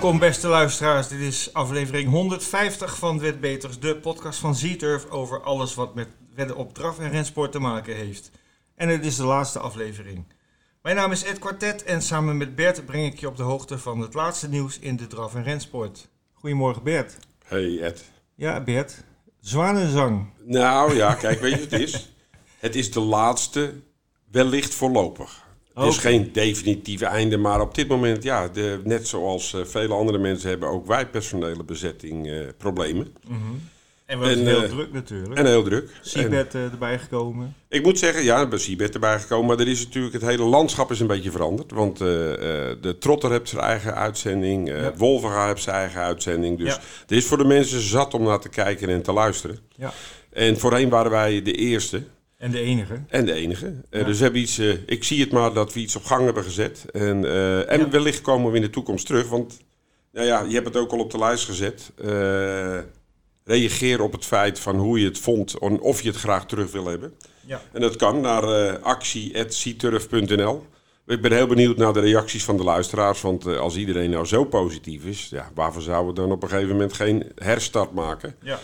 welkom beste luisteraars. Dit is aflevering 150 van Wetbeters, de podcast van Z-Turf over alles wat met wedden op draf en rensport te maken heeft. En het is de laatste aflevering. Mijn naam is Ed Quartet en samen met Bert breng ik je op de hoogte van het laatste nieuws in de draf en rensport. Goedemorgen Bert. Hey Ed. Ja Bert, zwanenzang. Nou ja, kijk, weet je wat het is? Het is de laatste, wellicht voorlopig. Het is Oké. geen definitieve einde, maar op dit moment, ja, de, net zoals eh, vele andere mensen hebben ook wij personele bezetting eh, problemen. En we En, heel eh, druk natuurlijk. En heel druk. Seabed erbij gekomen. ik moet zeggen, ja, er is Sibert erbij gekomen, maar er is natuurlijk het hele landschap is een beetje veranderd. Want de Trotter heeft zijn eigen uitzending, Ja. Wolvenga heeft zijn eigen uitzending. Dus Ja. er is voor de mensen zat om naar te kijken en te luisteren. Ja. En voorheen waren wij de eerste. En de enige. En de enige. Eh, Ja. Dus we hebben iets, eh, ik zie het maar dat we iets op gang hebben gezet. En, eh, en Ja. wellicht komen we in de toekomst terug. Want nou ja, je hebt het ook al op de lijst gezet. Reageer op het feit van hoe je het vond en of je het graag terug wil hebben. Ja. En dat kan naar actie.cturf.nl. Ik ben heel benieuwd naar de reacties van de luisteraars. Want als iedereen nou zo positief is, ja, waarvoor zouden we dan op een gegeven moment geen herstart maken? Ja.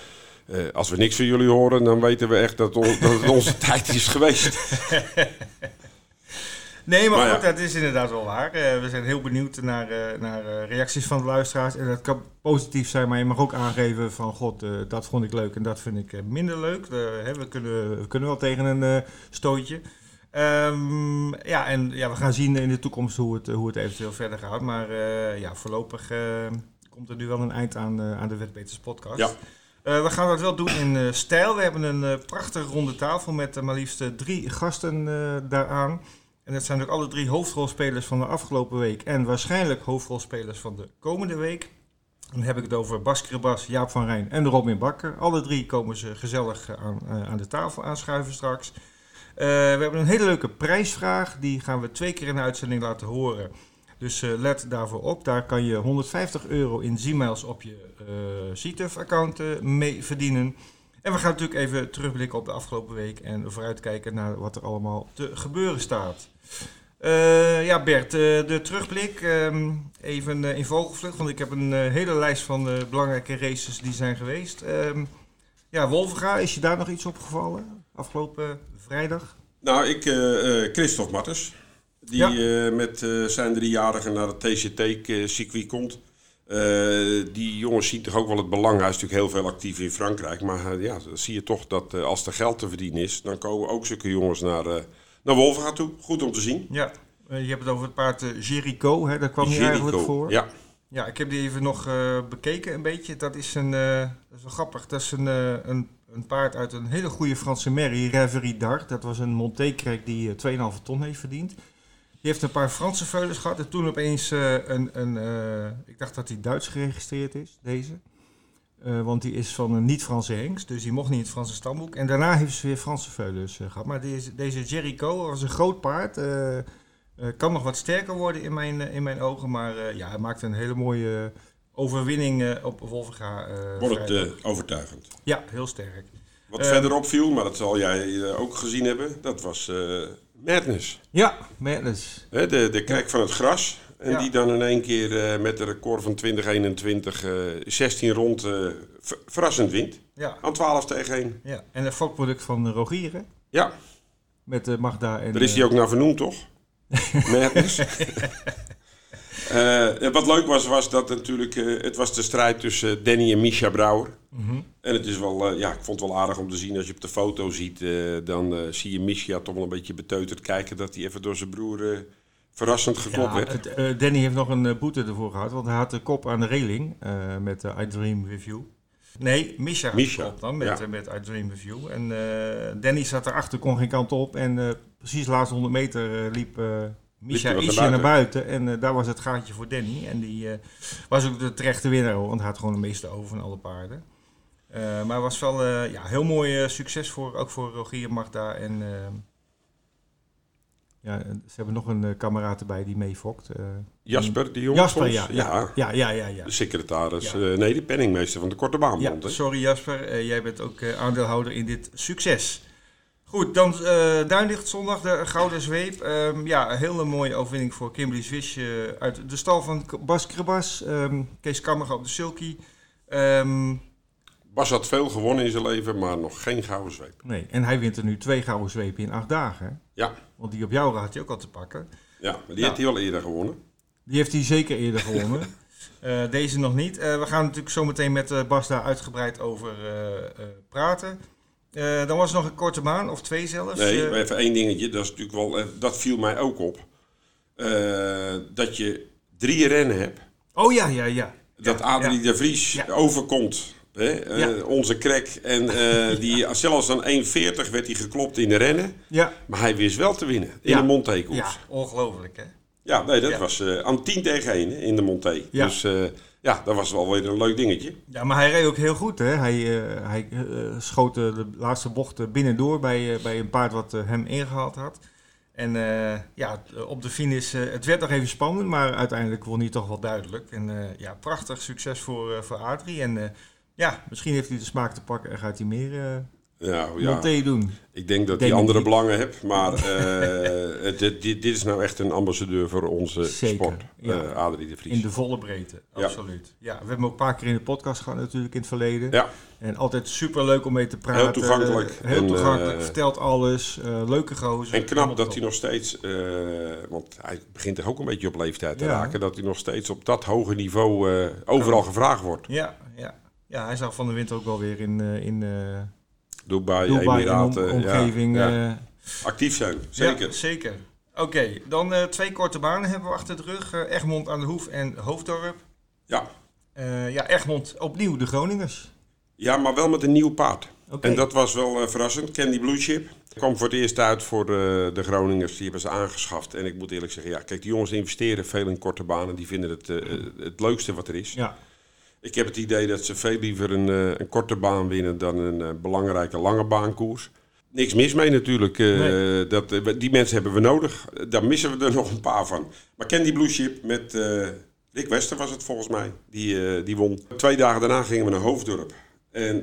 Eh, als we niks van jullie horen, dan weten we echt dat, on- dat het onze tijd is geweest. Nee, maar, Maar ja. goed, dat is inderdaad wel waar. Eh, we zijn heel benieuwd naar, eh, naar reacties van de luisteraars. En dat kan positief zijn, maar je mag ook aangeven van... God, dat vond ik leuk en dat vind ik minder leuk. Hè, we, kunnen, we kunnen wel tegen een stootje. Ehm, ja, en ja, we gaan zien in de toekomst hoe het, hoe het eventueel verder gaat. Maar ja, voorlopig komt er nu wel een eind aan, aan de Wetbeters podcast. Ja. Eh, we gaan dat wel doen in eh, stijl. We hebben een eh, prachtige ronde tafel met maar liefst drie gasten daaraan. En dat zijn ook alle drie hoofdrolspelers van de afgelopen week. En waarschijnlijk hoofdrolspelers van de komende week. Dan heb ik het over Bas Kribas, Jaap van Rijn en Robin Bakker. Alle drie komen ze gezellig aan, aan de tafel aanschuiven straks. We hebben een hele leuke prijsvraag. Die gaan we twee keer in de uitzending laten horen. Dus eh, let daarvoor op. Daar kan je 150 euro in Z-mails op je eh CTUF-account eh, mee verdienen. En we gaan natuurlijk even terugblikken op de afgelopen week en vooruitkijken naar wat er allemaal te gebeuren staat. Ja, Bert, de terugblik. ehm, even in vogelvlucht, want ik heb een hele lijst van eh, belangrijke races die zijn geweest. Ehm, ja, Wolvenga, is je daar nog iets opgevallen afgelopen vrijdag? Nou, ik, Christophe Matters, die Ja. eh, met eh, zijn driejarige naar het TCT-circuit komt. Eh, die jongens zien toch ook wel het belang. Hij is natuurlijk heel veel actief in Frankrijk. Maar ja, dan zie je toch dat als er geld te verdienen is, dan komen ook zulke jongens naar, naar Wolvenga toe. Goed om te zien. Ja, je hebt het over het paard Jericho, hè? daar kwam Jericho. eigenlijk voor. Ja, Ja, ik heb die even nog bekeken een beetje. Dat is een, dat is wel grappig. Dat is een, een, een paard uit een hele goede Franse merrie, Reverie d'Art. Dat was een Montécrek die eh, 2,5 ton heeft verdiend. Die heeft een paar Franse veulens gehad. En toen opeens eh, een, een eh, ik dacht dat hij Duits geregistreerd is, deze. Eh, want die is van een niet-Franse hengst, dus die mocht niet in het Franse stamboek. En daarna heeft ze weer Franse veulens eh, gehad. Maar deze, deze Jericho was een groot paard. kan nog wat sterker worden in mijn, in mijn ogen. Maar ja, hij maakte een hele mooie overwinning op Wolvenga. eh, wordt het overtuigend. Ja, heel sterk. Wat verder opviel, maar dat zal jij ook gezien hebben, dat was Madness. Ja, Madness. Hè, de, de kijk van het gras. En Ja. die dan in één keer eh, met een record van 2021 eh 16 rond ver- verrassend wint. Ja, Aan 12 tegen 1. ja. En een fokproduct van eh, Rogier, hè? Ja, Met Magda en... daar is hij ook naar vernoemd, toch? Madness. Eh, wat leuk was, was dat natuurlijk... eh, het was de strijd tussen Danny en Misha Brouwer. mhm. En het is wel... eh, ja, ik vond het wel aardig om te zien. Als je op de foto ziet, dan zie je Misha toch wel een beetje beteuterd kijken... dat hij even door zijn broer verrassend geklopt Ja, werd. het, Danny heeft nog een boete ervoor gehad, want hij had de kop aan de reling met eh, I Dream You. Nee, Misha had Misha, de kop dan met, ja. met I Dream You. En Danny zat erachter, kon geen kant op. En precies de laatste 100 meter liep wat ietsje naar buiten. En eh, daar was het gaatje voor Danny. En die eh, was ook de terechte winnaar, hoor, want hij had gewoon de meeste over van alle paarden. Eh, maar het was wel ja, heel mooi succes voor, ook voor Rogier Magda en... ja, ze hebben nog een kameraad erbij die meefokt. Jasper, die jongen. Jasper, ja. Ja, ja, ja, ja. ja. De secretaris, nee, de penningmeester van de Korte Ja, Baanbond. sorry Jasper, jij bent ook aandeelhouder in dit succes. Goed, dan uh, Duinlicht zondag, de Gouden Zweep. Um, ja, een hele mooie overwinning voor Kimberly Swish uit de stal van Bas Krabas. Um, Kees Kammer op de Sulky. Um, Bas had veel gewonnen in zijn leven, maar nog geen Gouden Zweep. Nee, en hij wint er nu twee Gouden Zweepen in acht dagen. Ja. Want die op jou had hij ook al te pakken. Ja, maar die heeft hij al eerder gewonnen. Die heeft hij zeker eerder gewonnen. uh, deze nog niet. We gaan natuurlijk zo meteen met Bas daar uitgebreid over praten. Uh, dan was nog een korte baan, of twee zelfs. Nee, uh, even één dingetje. Dat, is natuurlijk wel, uh, dat viel mij ook op. dat je drie rennen hebt. Oh ja, ja, ja. Dat ja, Adrie ja. de Vries ja. overkomt. Hè? Ja. onze krek. En die, zelfs dan 1,40 werd hij geklopt in de rennen. Ja. Maar hij wist wel te winnen in de Monté-koers. Ja, ongelooflijk hè. Ja, nee, dat was aan 10 tegen 1 in de Monté. Ja. Dus ja, dat was wel weer een leuk dingetje. Ja, maar hij reed ook heel goed. Hè? Hij, uh, hij uh, schoot de laatste bocht binnendoor bij, bij een paard wat hem ingehaald had. En ja, op de finish, het werd nog even spannend, maar uiteindelijk won hij toch wel duidelijk. En ja, prachtig succes voor, voor Adrie. En ja, misschien heeft hij de smaak te pakken en gaat hij meer ja, ja. Monté doen. Ik denk dat hij andere belangen heeft, maar uh, dit, dit, dit, is nou echt een ambassadeur voor onze Zeker, sport, ja. uh, Adrie de Vries. In de volle breedte, absoluut. Ja. we hebben hem ook een paar keer in de podcast gehad natuurlijk in het verleden. Ja. En altijd super leuk om mee te praten. Heel toegankelijk. Heel en, toegankelijk, vertelt alles, leuke gozer. En knap dat hij nog steeds, want hij begint er ook een beetje op leeftijd te raken, dat hij nog steeds op dat hoge niveau overal gevraagd wordt. Ja, ja. ja, hij zag van de winter ook wel weer in... in Dubai, Dubai Emiraten. om, omgeving. Ja. Uh, Actief zijn, zeker. Ja, zeker. Oké, okay, dan uh, twee korte banen hebben we achter de rug. Uh, Egmond aan de Hoef en Hoofddorp. Ja. ja, Egmond opnieuw de Groningers. Ja, maar wel met een nieuw paard. Okay. En dat was wel verrassend. Candy Blue Chip kwam voor het eerst uit voor de, de Groningers. Die hebben ze aangeschaft. En ik moet eerlijk zeggen, ja, kijk, die jongens investeren veel in korte banen. Die vinden het het leukste wat er is. Ja. Ik heb het idee dat ze veel liever een, uh, een korte baan winnen dan een uh, belangrijke lange baankoers. Niks mis mee natuurlijk. Nee. dat, die mensen hebben we nodig. Daar missen we er nog een paar van. Maar Candy Blue Chip met Rick Wester was het volgens mij. Die, die won. Twee dagen daarna gingen we naar Hoofddorp. En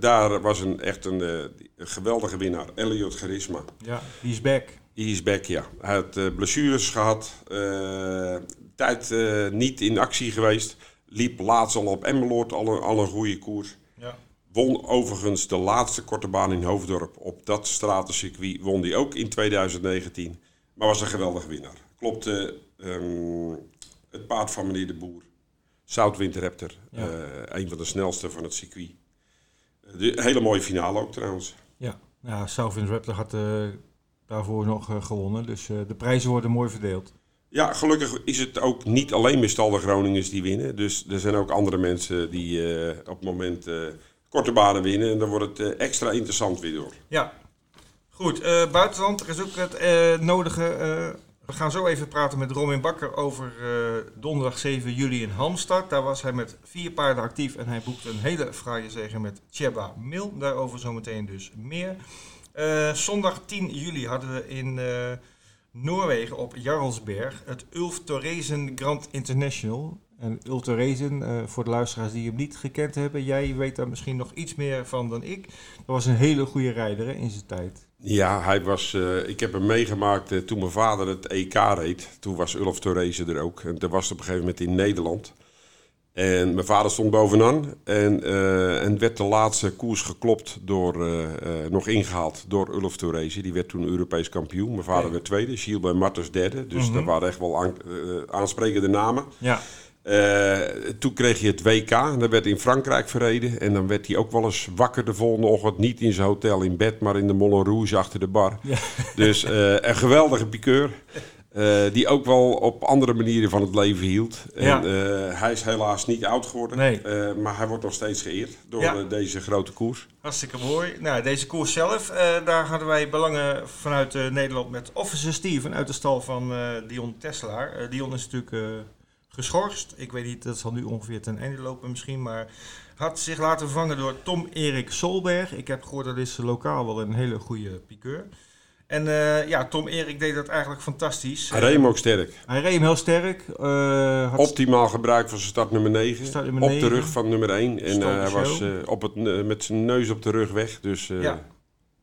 daar was een, echt een, een geweldige winnaar. Elliot Charisma. Ja, die is back. Die is back, ja. Hij had blessures gehad. tijd niet in actie geweest. Liep laatst al op Emmeloord al een, al een goede koers. Ja. Won overigens de laatste korte baan in Hoofddorp. Op dat stratencircuit won die ook in 2019. Maar was een geweldige winnaar. Klopte um, het paard van meneer de Boer. Southwind Raptor. Ja. Uh, een van de snelste van het circuit. De hele mooie finale ook trouwens. Ja, ja Southwind Raptor had uh, daarvoor nog uh, gewonnen. Dus de prijzen worden mooi verdeeld. Ja, gelukkig is het ook niet alleen Mistalde Groningers die winnen. Dus er zijn ook andere mensen die uh, op het moment uh, korte banen winnen. En dan wordt het uh, extra interessant weer door. Ja, goed. buitenland, er is ook het nodige. we gaan zo even praten met Romin Bakker over donderdag 7 juli in Halmstad. Daar was hij met vier paarden actief en hij boekte een hele fraaie zege met Cheba Mil. Daarover zometeen dus meer. zondag 10 juli hadden we in... Noorwegen op Jarlsberg, het Ulf Thoresen Grand International. En Ulf Thoresen, uh, voor de luisteraars die hem niet gekend hebben, jij weet daar misschien nog iets meer van dan ik. Dat was een hele goede rijder in zijn tijd. Ja, hij was, uh, ik heb hem meegemaakt uh, toen mijn vader het EK reed. Toen was Ulf Thoresen er ook. En dat was op een gegeven moment in Nederland. En mijn vader stond bovenaan en, uh, en werd de laatste koers geklopt door, uh, uh, nog ingehaald door Ulf Thorese. Die werd toen Europees kampioen. Mijn vader werd tweede, Gilles Martens derde. Dus Mhm. dat waren echt wel aan, aansprekende namen. Ja, Eh, toen kreeg je het WK, en dat werd in Frankrijk verreden. En dan werd hij ook wel eens wakker de volgende ochtend. Niet in zijn hotel in bed, maar in de Moulin Rouge achter de bar. Ja. Dus eh, een geweldige piqueur. eh, die ook wel op andere manieren van het leven hield. En, eh, hij is helaas niet oud geworden. Nee. eh, maar hij wordt nog steeds geëerd door Ja. deze grote koers. hartstikke mooi. Nou, deze koers zelf, daar hadden wij belangen vanuit Nederland met Officer Steven uit de stal van Dion Teslaar. Eh, Dion is natuurlijk geschorst. Ik weet niet, dat zal nu ongeveer ten einde lopen misschien, maar had zich laten vervangen door Tom-Erik Solberg. Ik heb gehoord dat is lokaal wel een hele goede piqueur. En eh, ja, Tom-Erik deed dat eigenlijk fantastisch. Hij reed hem ook sterk. Hij reed hem heel sterk. eh, had Optimaal gebruik van zijn start nummer 9. Start nummer op de rug van nummer 1. En eh, hij was op het, met zijn neus op de rug weg. Dus Ja.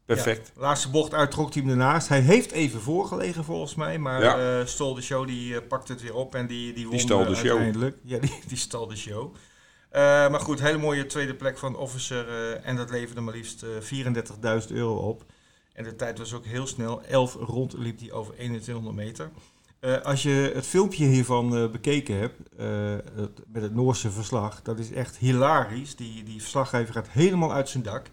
Perfect. Ja, laatste bocht uit trok hij hem ernaast. Hij heeft even voorgelegen volgens mij, maar Ja. Stol de Show die pakt het weer op en die, die won stal eh, de show. uiteindelijk. Ja, die, die stal de show. Maar goed, hele mooie tweede plek van Officer en dat leverde maar liefst eh 34.000 euro op. En de tijd was ook heel snel. 11 rond liep hij over 2100 meter. Eh, als je het filmpje hiervan eh, bekeken hebt, eh, met het Noorse verslag, dat is echt hilarisch. Die, die verslaggever gaat helemaal uit zijn dak.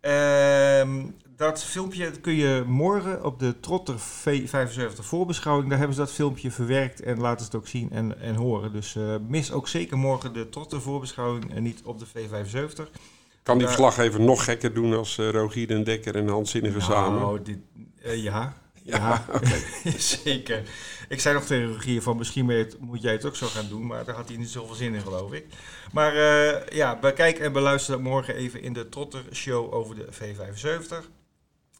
Ehm, dat filmpje kun je morgen op de Trotter V75 voorbeschouwing. Daar hebben ze dat filmpje verwerkt en laten ze het ook zien en, en horen. Dus mis ook zeker morgen de Trotter voorbeschouwing en niet op de V75. Kan die verslaggever nog gekker doen als eh, Rogier den Dekker en Hans Zinnige samen? Nou, dit, eh, ja. Ja, Ja, zeker. Ik zei nog tegen Rogier van misschien moet, je het- moet jij het ook zo gaan doen, maar daar had hij niet zoveel zin in geloof ik. Maar eh, ja, bekijk en beluister dat morgen even in de Trotter Show over de V75.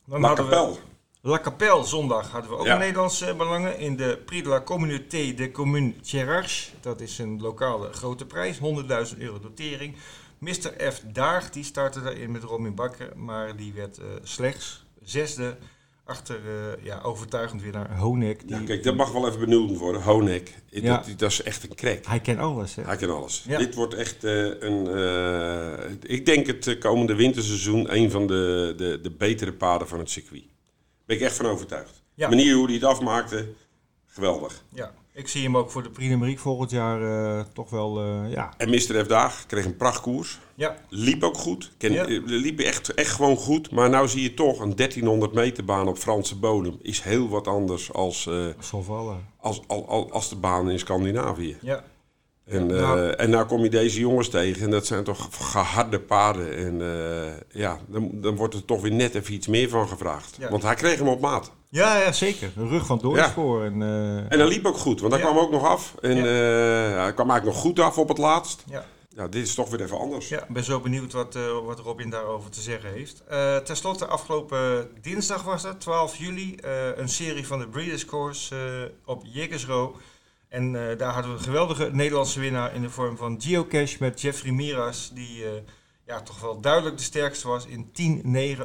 Dan La Capelle. La Capelle zondag hadden we ook Ja. Nederlandse belangen in de Prix de la Communauté de Commune Cherarche. Dat is een lokale grote prijs, 100.000 euro dotering. Mr. F. Daag, die startte daarin met Robin Bakker, maar die werd eh, slechts zesde achter eh, ja, overtuigend weer naar Honek. Die, Ja, kijk, dat mag wel even benoemd worden. Honek. Ja. Dat, dat is echt een crack. Hij kent alles, hè? Hij kan alles. Ja. Dit wordt echt eh, een. ik denk het komende winterseizoen een van de, de, de betere paden van het circuit. Ben ik echt van overtuigd. De manier hoe hij het afmaakte, geweldig. Ja, ik zie hem ook voor de Prix volgend jaar eh, toch wel, eh, ja. En Mr. F. Daag kreeg een prachtkoers. Ja, Liep ook goed. Ken, Ja. eh, Liep echt, echt gewoon goed. Maar nou zie je toch een 1300 meter baan op Franse bodem. Is heel wat anders als, vallen. als, als, als, als de baan in Scandinavië. Ja, En, eh, nou- en nou kom je deze jongens tegen en dat zijn toch geharde paarden. En ja, dan, dan wordt er toch weer net even iets meer van gevraagd. Ja. Want hij kreeg hem op maat. Ja, ja zeker. Een rug van doorspoor. En, eh, En hij liep ook goed, want Ja. kwam ook nog af. En Ja. eh, kwam eigenlijk nog goed af op het laatst. ja. Ja, dit is toch weer even anders. Ja, ik ben zo benieuwd wat, eh, wat Robin daarover te zeggen heeft. Ten slotte, afgelopen dinsdag was dat, 12 juli, een serie van de Breeders' Course op Jekersro. En daar hadden we een geweldige Nederlandse winnaar in de vorm van Geocache met Jeffrey Miras, die ja, toch wel duidelijk de sterkste was in 10-9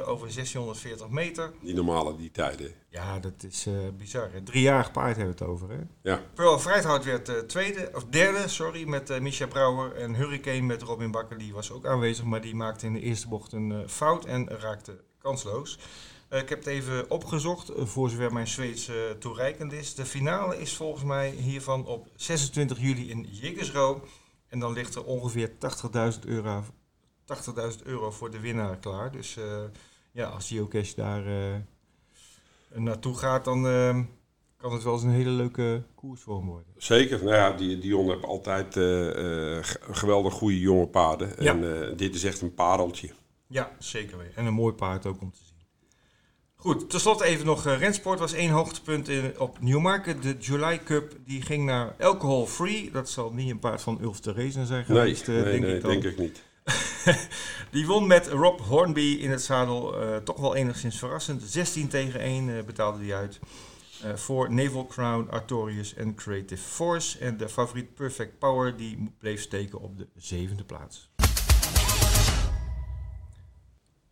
over 1640 meter. Die normale, die tijden. Ja, dat is eh, bizar. Hè? Driejarig paard hebben we het over, hè? Ja, Pearl Vrijthout werd eh, tweede, of derde, sorry, met eh Misha Brouwer. En Hurricane met Robin Bakker, die was ook aanwezig, maar die maakte in de eerste bocht een fout en raakte kansloos. Ik heb het even opgezocht, voor zover mijn Zweeds toereikend is. De finale is volgens mij hiervan op 26 juli in Jiggersro. En dan ligt er ongeveer 80.000 euro, 80.000 euro voor de winnaar klaar. Dus eh, ja, als Geocache daar eh, naartoe gaat, dan eh, kan het wel eens een hele leuke koers voor hem worden. zeker. Nou ja, die, Dion heeft altijd ge- geweldig goede jonge paarden. Ja. En dit is echt een pareltje. Ja, zeker weten. En een mooi paard ook om te zien. Goed, tenslotte even nog uh, rensport. was één hoogtepunt in, op Newmarket. De July Cup die ging naar alcohol free. Dat zal niet een paard van Ulf Theresen zijn Nee, geweest, eh, nee, denk nee ik dan. denk ik niet. Die won met Rob Hornby in het zadel. eh, toch wel enigszins verrassend. 16 tegen 1 eh, betaalde hij uit. eh, voor Naval Crown, Artorius en Creative Force. En de favoriet Perfect Power die bleef steken op de zevende plaats.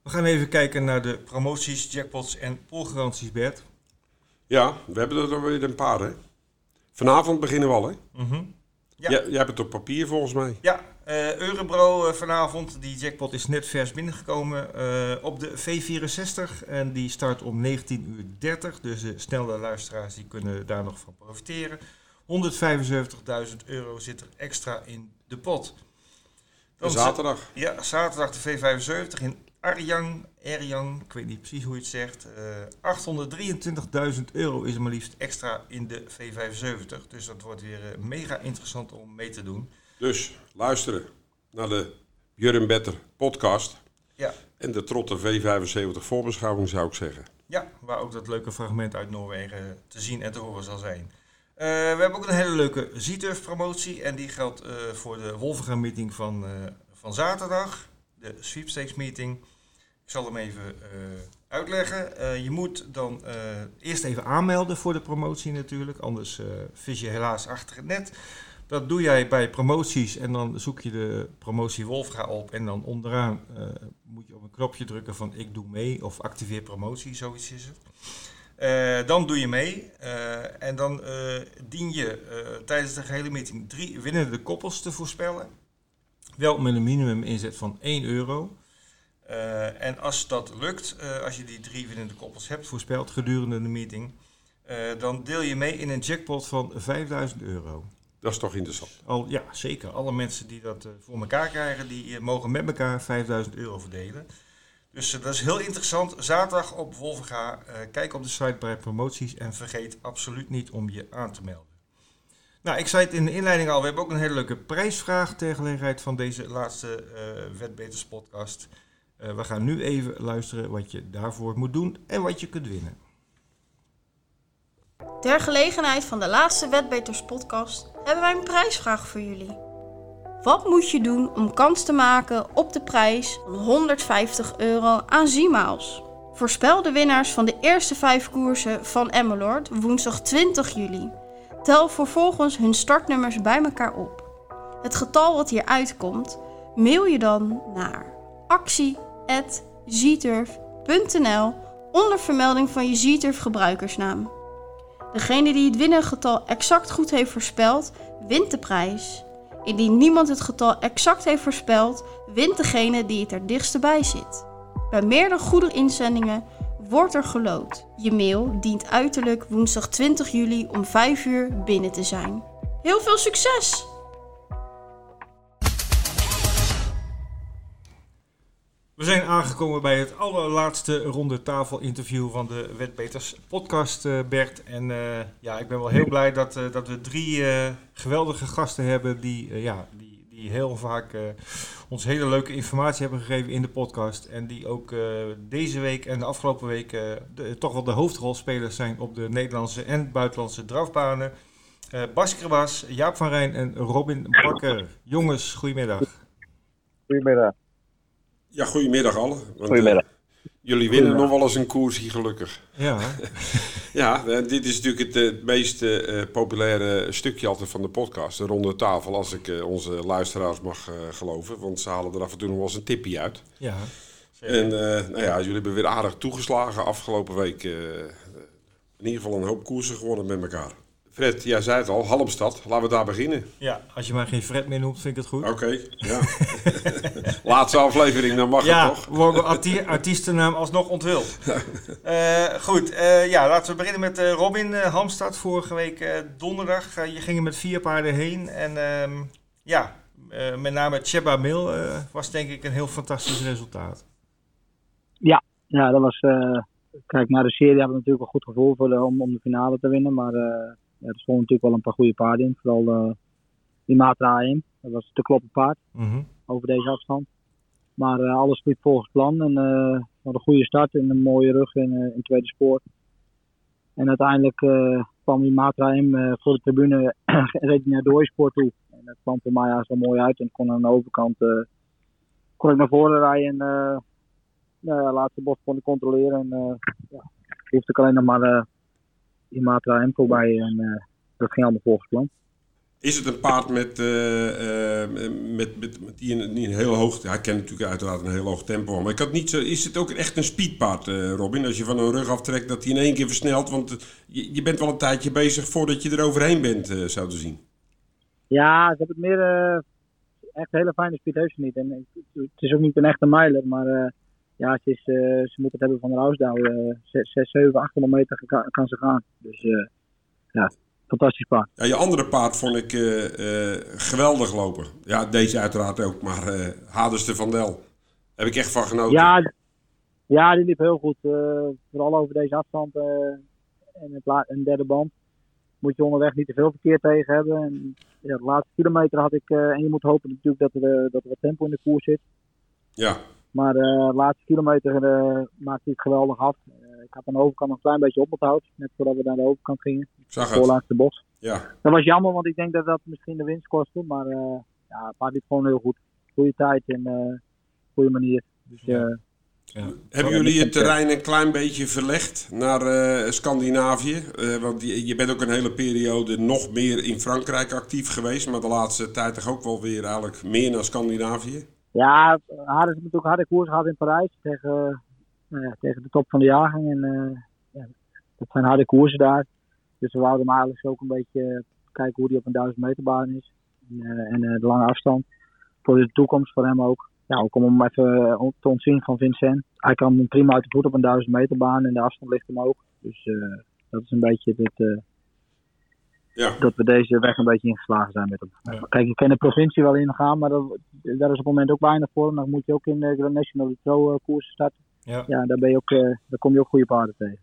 We gaan even kijken naar de promoties, jackpots en poolgaranties, Bert. Ja, we hebben er dan weer een paar, hè? Vanavond beginnen we al, hè? Mhm. Ja. Ja. Jij hebt het op papier volgens mij. Ja, eh Eurobro eh, vanavond. Die jackpot is net vers binnengekomen eh, op de V64. En die start om 19.30 uur. Dus de snelle luisteraars die kunnen daar nog van profiteren. 175.000 euro zit er extra in de pot. Dan Zaterdag. Ja, zaterdag de V75 in Arjang. Erjang, ik weet niet precies hoe je het zegt. Eh 823.000 euro is er maar liefst extra in de V75. Dus dat wordt weer mega interessant om mee te doen. Dus luisteren naar de Jurgen Better podcast. Ja. En de Trotte V75 voorbeschouwing zou ik zeggen. Ja, waar ook dat leuke fragment uit Noorwegen te zien en te horen zal zijn. Eh, we hebben ook een hele leuke Z-Turf promotie. En die geldt eh, voor de Wolvenga meeting van, eh, van zaterdag. De sweepstakes meeting. Ik zal hem even uitleggen. Je moet dan eerst even aanmelden voor de promotie natuurlijk. Anders vis je helaas achter het net. Dat doe jij bij promoties en dan zoek je de promotie Wolfga op en dan onderaan uh, moet je op een knopje drukken van ik doe mee of activeer promotie, zoiets is het. Uh, dan doe je mee uh, en dan dien je tijdens de gehele meeting drie winnende koppels te voorspellen. Wel met een minimum inzet van 1 euro. en als dat lukt, als je die drie winnende koppels hebt voorspeld gedurende de meeting, dan deel je mee in een jackpot van 5000 euro. Dat is toch interessant? Al, ja, zeker. Alle mensen die dat uh, voor elkaar krijgen, die uh, mogen met elkaar 5000 euro verdelen. Dus uh, dat is heel interessant. Zaterdag op Wolvenga. kijk op de site bij promoties en vergeet absoluut niet om je aan te melden. Nou, ik zei het in de inleiding al. We hebben ook een hele leuke prijsvraag ter gelegenheid van deze laatste Wetbeters podcast. we gaan nu even luisteren wat je daarvoor moet doen en wat je kunt winnen. Ter gelegenheid van de laatste Wetbeters podcast hebben wij een prijsvraag voor jullie. Wat moet je doen om kans te maken op de prijs van 150 euro aan Zimaals? Voorspel de winnaars van de eerste vijf koersen van Emmeloord woensdag 20 juli. Tel vervolgens hun startnummers bij elkaar op. Het getal wat hier uitkomt, mail je dan naar actie.zturf.nl onder vermelding van je Zturf gebruikersnaam. Degene die het winnengetal exact goed heeft voorspeld, wint de prijs. Indien niemand het getal exact heeft voorspeld, wint degene die het er dichtst bij zit. Bij meerdere goede inzendingen wordt er geloot. Je mail dient uiterlijk woensdag 20 juli om 5 uur binnen te zijn. Heel veel succes! We zijn aangekomen bij het allerlaatste ronde tafel interview van de Wetbeters podcast, uh, Bert. En uh, ja, ik ben wel heel blij dat, uh, dat we drie geweldige gasten hebben die, ja, die, die heel vaak ons hele leuke informatie hebben gegeven in de podcast. En die ook deze week en de afgelopen week toch wel de hoofdrolspelers zijn op de Nederlandse en buitenlandse drafbanen. Bas Krabas, Jaap van Rijn en Robin Bakker. Jongens, goedemiddag. Goedemiddag. Ja, goedemiddag alle. goedemiddag. Uh, jullie winnen nog wel eens een koers hier gelukkig. Ja. ja, dit is natuurlijk het, het meest uh, populaire stukje altijd van de podcast. De ronde tafel, als ik uh, onze luisteraars mag geloven. Want ze halen er af en toe nog wel eens een tipje uit. Ja. En nou ja, jullie hebben weer aardig toegeslagen afgelopen week. in ieder geval een hoop koersen gewonnen met elkaar. Fred, jij zei het al, Halmstad. Laten we daar beginnen. Ja, als je maar geen Fred meer noemt, vind ik het goed. Oké, ja. Laatste aflevering, dan mag ja, het toch? Ja, worden arti artiestennaam alsnog onthuld. uh, goed, uh, ja, laten we beginnen met uh, Robin Halmstad. Vorige week donderdag. je ging er met vier paarden heen. En ehm, ja, met name Cheba Mil was denk ik een heel fantastisch resultaat. Ja, ja dat was... Kijk, naar de serie hebben we natuurlijk een goed gevoel voor de, om, om de finale te winnen. Maar er stonden natuurlijk wel een paar goede paarden in. Vooral uh, die Matra 1. Dat was te kloppen paard mm-hmm. over deze afstand. Maar uh, alles liep volgens plan. En uh, had een goede start en een mooie rug in, in het tweede spoor. En uiteindelijk kwam die Matra 1 voor de tribune reed naar de spoor toe. En dat kwam voor mij zo mooi uit. En kon aan de overkant kon ik naar voren rijden. En nou ja, laatste bos kon ik controleren. En ja, hoefde ik alleen nog maar die Matra M voorbij en uh, dat ging allemaal volgens plan. Is het een paard met, uh, uh, met, met, met, die een, een heel hoog... Hij kent natuurlijk uiteraard een heel hoog tempo. Maar ik had niet zo, is het ook echt een speedpaard, Robin? Als je van een rug aftrekt, dat hij in één keer versnelt. Want je, je bent wel een tijdje bezig voordat je er overheen bent, zou te zien. Ja, ze hebben het meer... echt een hele fijne speed niet. En het is ook niet een echte mijler, maar ja, ze, is, uh, ze moet het hebben van. Uh, 6, 7, 8 kilometer kan, ze gaan. Dus uh, ja, fantastisch paard. Ja, je andere paard vond ik uh, geweldig lopen. Ja, deze uiteraard ook, maar uh, Haderste van Del. Heb ik echt van genoten. Ja, ja die liep heel goed. vooral over deze afstand en een derde band. Moet je onderweg niet te veel verkeer tegen hebben. En, ja, de laatste kilometer had ik, en je moet hopen natuurlijk dat er, dat er wat tempo in de koers zit. Ja, maar de uh, laatste kilometer uh, maakte hij het geweldig af. Uh, ik had aan de overkant een klein beetje oponthoud, net voordat we naar de overkant gingen. Ik zag het. Voorlaatste bos. Ja. Dat was jammer, want ik denk dat dat misschien de winst kostte. Maar ja, het paard liep gewoon heel goed. Goede tijd en goede manier. Dus, ja. Hebben jullie het terrein een klein beetje verlegd naar eh, Scandinavië? Eh, want je, je bent ook een hele periode nog meer in Frankrijk actief geweest, maar de laatste tijd toch ook wel weer eigenlijk meer naar Scandinavië? Ja, hadden ze natuurlijk harde koers gehad in Parijs tegen, nou tegen de top van de jaargang. En eh, ja, dat zijn harde koersen daar. Dus we wouden hem eigenlijk ook een beetje kijken hoe die op een 1000 meter baan is. En, eh, eh, de lange afstand. Voor de toekomst voor hem ook. Ja, ook om hem even te ontzien van Vincent. Hij kan prima uit de voet op een 1000 meter baan en de afstand ligt hem ook. Dus dat is een beetje het, Ja. dat we deze weg een beetje ingeslagen zijn met hem. Ja. Kijk, je kan de provincie wel ingaan, maar dat, daar is op het moment ook weinig voor. Dan moet je ook in de Grand National Pro eh, koersen starten. Ja. Ja, daar, ben je ook, eh, daar kom je ook goede paarden tegen.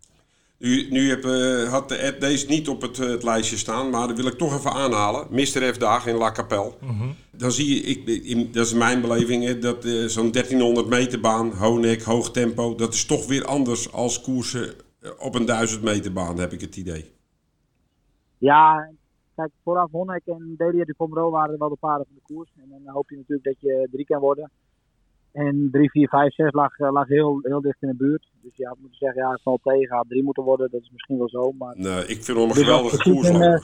Nu, nu heb, eh, had de Ed deze niet op het, eh, het lijstje staan, maar dat wil ik toch even aanhalen. Mr. F-dagen in La Capelle. Mhm. Dan zie je, ik, in, dat is mijn beleving, hè, dat eh, zo'n 1300 meter baan, Honek, hoog tempo, dat is toch weer anders als koersen eh, op een 1000 meter baan, heb ik het idee. Ja, kijk, vooraf Honnek en Delia de waren wel de paarden van de koers. En dan hoop je natuurlijk dat je drie kan worden. En 3, 4, 5, 6 lag, eh, lag heel, heel dicht in de buurt. Dus ja, ik moet zeggen, ja, het valt tegen. Had drie moeten worden, dat is misschien wel zo. Maar Nee, ik vind hem een Dus geweldige dat is koers. een,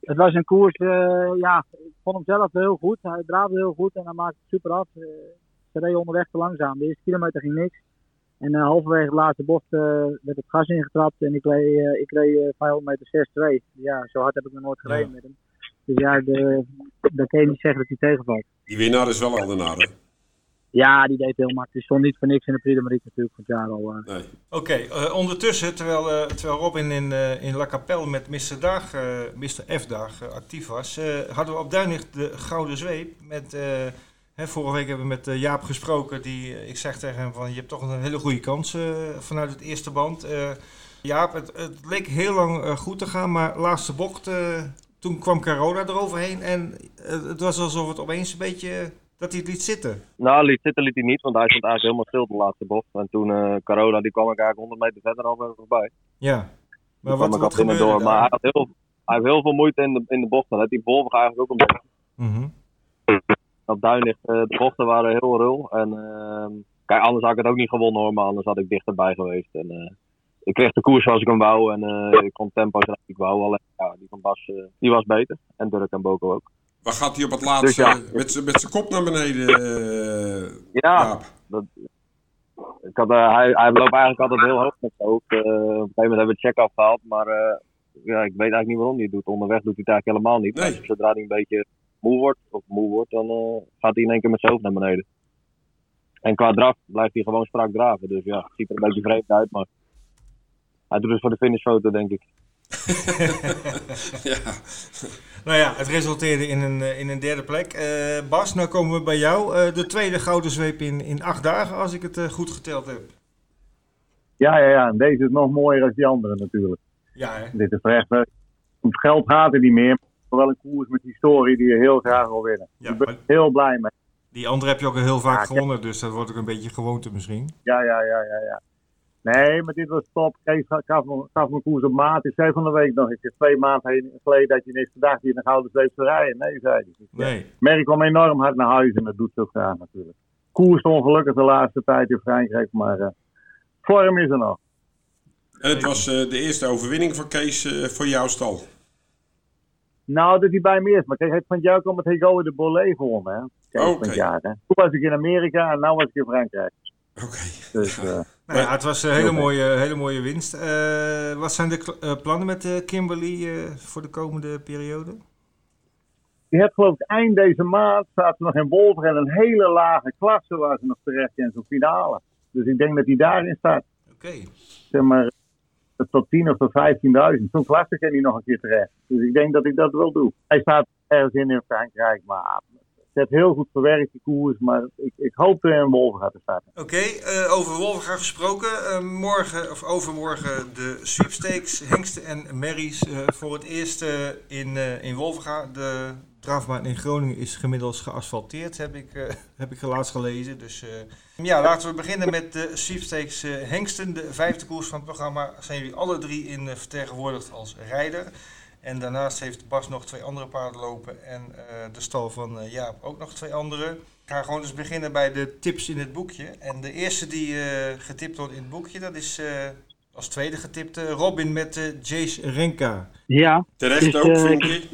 het was een koers, eh, ja, ik vond hem zelf heel goed. Hij draaide heel goed en hij maakte het super af. Eh, ze reed onderweg te langzaam. De eerste kilometer ging niks. En eh, halverwege de laatste bocht eh, werd het gas ingetrapt en ik reed, eh, ik reed eh, 500 meter 6-2. Ja, zo hard heb ik nog nooit gereden Ja. met hem. Dus ja, de, dan kun je niet zeggen dat hij tegenvalt. Die winnaar is wel Aldenaar, hè? Ja, die deed heel makkelijk. Die stond niet voor niks in de Prix de Marieke natuurlijk van het jaar al. eh. Nee. Oké, eh, ondertussen, terwijl, eh, terwijl Robin in, eh, in La Capelle met Mr. Dag, eh, Mr. F-dag eh, actief was, eh, hadden we op Duinig de Gouden Zweep. Met, eh, hè, vorige week hebben we met eh, Jaap gesproken. Die, eh, ik zeg tegen hem van, je hebt toch een hele goede kans eh, vanuit het eerste band. Jaap, het, het leek heel lang goed te gaan, maar laatste bocht, toen kwam Carola eroverheen. En het was alsof het opeens een beetje, dat hij het liet zitten. Nou, liet zitten liet hij niet, want hij stond eigenlijk helemaal stil de laatste bocht. En toen eh Carola, die kwam ik eigenlijk 100 meter verder al weer voorbij. Ja, Maar wat, wat gebeurde door. Maar hij, had heel, hij heeft heel veel moeite in de, in de bocht. Dat had hij Volvo eigenlijk ook een beetje. Mhm. Op Duinig, eh, de bochten waren heel rul. En ehm, kijk, anders had ik het ook niet gewonnen hoor, maar anders had ik dichterbij geweest. En, eh, ik kreeg de koers zoals ik hem wou en eh, ik kon tempo zoals ik wou. Alleen ja, die van Bas, die was beter. En Dirk en Boko ook. Waar gaat hij op het laatste Dus ja. met zijn kop naar beneden? Ja, Jaap? ik had, hij, hij loopt eigenlijk altijd heel hoog met zijn hoofd. Op een gegeven moment hebben we het check afgehaald, maar ja, ik weet eigenlijk niet waarom hij het doet. Onderweg doet hij het eigenlijk helemaal niet. Nee. Maar Zodra hij een beetje moe wordt, of moe wordt, dan eh, gaat hij in één keer met zijn hoofd naar beneden. En qua draf blijft hij gewoon strak draven. Dus ja, het ziet er een beetje vreemd uit, maar hij doet het voor de finishfoto, denk ik. ja. Nou ja, het resulteerde in een, eh, in een derde plek. Eh, Bas, nou komen we bij jou. Eh, de tweede gouden zweep in, in acht dagen, als ik het goed geteld heb. Ja, ja, ja. En deze is nog mooier dan die andere natuurlijk. Ja, hè? Dit is echt, om het geld gaat er niet meer. Maar wel een koers met historie die je heel graag wil winnen. Ja, ik ben maar- heel blij mee. Die andere heb je ook al heel vaak Ja, gewonnen, dus dat wordt ook een beetje gewoonte misschien. Ja, ja, ja, ja, ja. Nee, maar dit was top. Kees gaf me, gaf me koers op maat. Ik zei van de week nog, ik zeg twee maanden geleden dat je niks gedacht hier in de Gouden Zweep zou rijden. Nee, zei hij. Ik zeg, Nee. Merk kwam enorm hard naar huis en dat doet ze ook graag natuurlijk. Koers ongelukkig de laatste tijd in Frankrijk, maar eh, vorm is er nog. En het was eh, de eerste overwinning van Kees eh, voor jouw stal. Nou, dat hij bij me is. Maar kijk, het van jou kwam het Hego de Bollet gewonnen, hè. Kijk, Oké. van het jaar, hè. Toen was ik in Amerika en nu was ik in Frankrijk. Oké. Dus, eh, Nou ja, het was een hele mooie, hele mooie winst. Eh, wat zijn de eh, plannen met eh, Kimberly eh, voor de komende periode? die had geloof ik eind deze maand, zaten ze nog in Wolver en een hele lage klasse waar ze nog terecht in zo'n finale. Dus ik denk dat hij daarin staat. Oké. Zeg maar, tot 10 of tot 15.000. Zo'n klasse kan hij nog een keer terecht. Dus ik denk dat ik dat wel doe. Hij staat ergens in in Frankrijk, maar heeft heel goed verwerkt, koers. Maar ik, ik hoop in Wolver gaat te starten. Oké, eh, over Wolvenga gesproken. Eh, morgen of overmorgen de sweepstakes, hengsten en merries eh, voor het eerst in, in Wolvenga. De drafbaan in Groningen is gemiddeld geasfalteerd, heb ik, heb ik laatst gelezen. Dus ja, laten we beginnen met de sweepstakes hengsten. De vijfde koers van het programma zijn jullie alle drie in vertegenwoordigd als rijder. En daarnaast heeft Bas nog twee andere paarden lopen en eh, de stal van eh, Jaap ook nog twee andere. Ik ga gewoon eens beginnen bij de tips in het boekje. En de eerste die eh, getipt wordt in het boekje, dat is eh, als tweede getipte Robin met Jace Renka. Ja, Terecht Dus, ook, vind ik.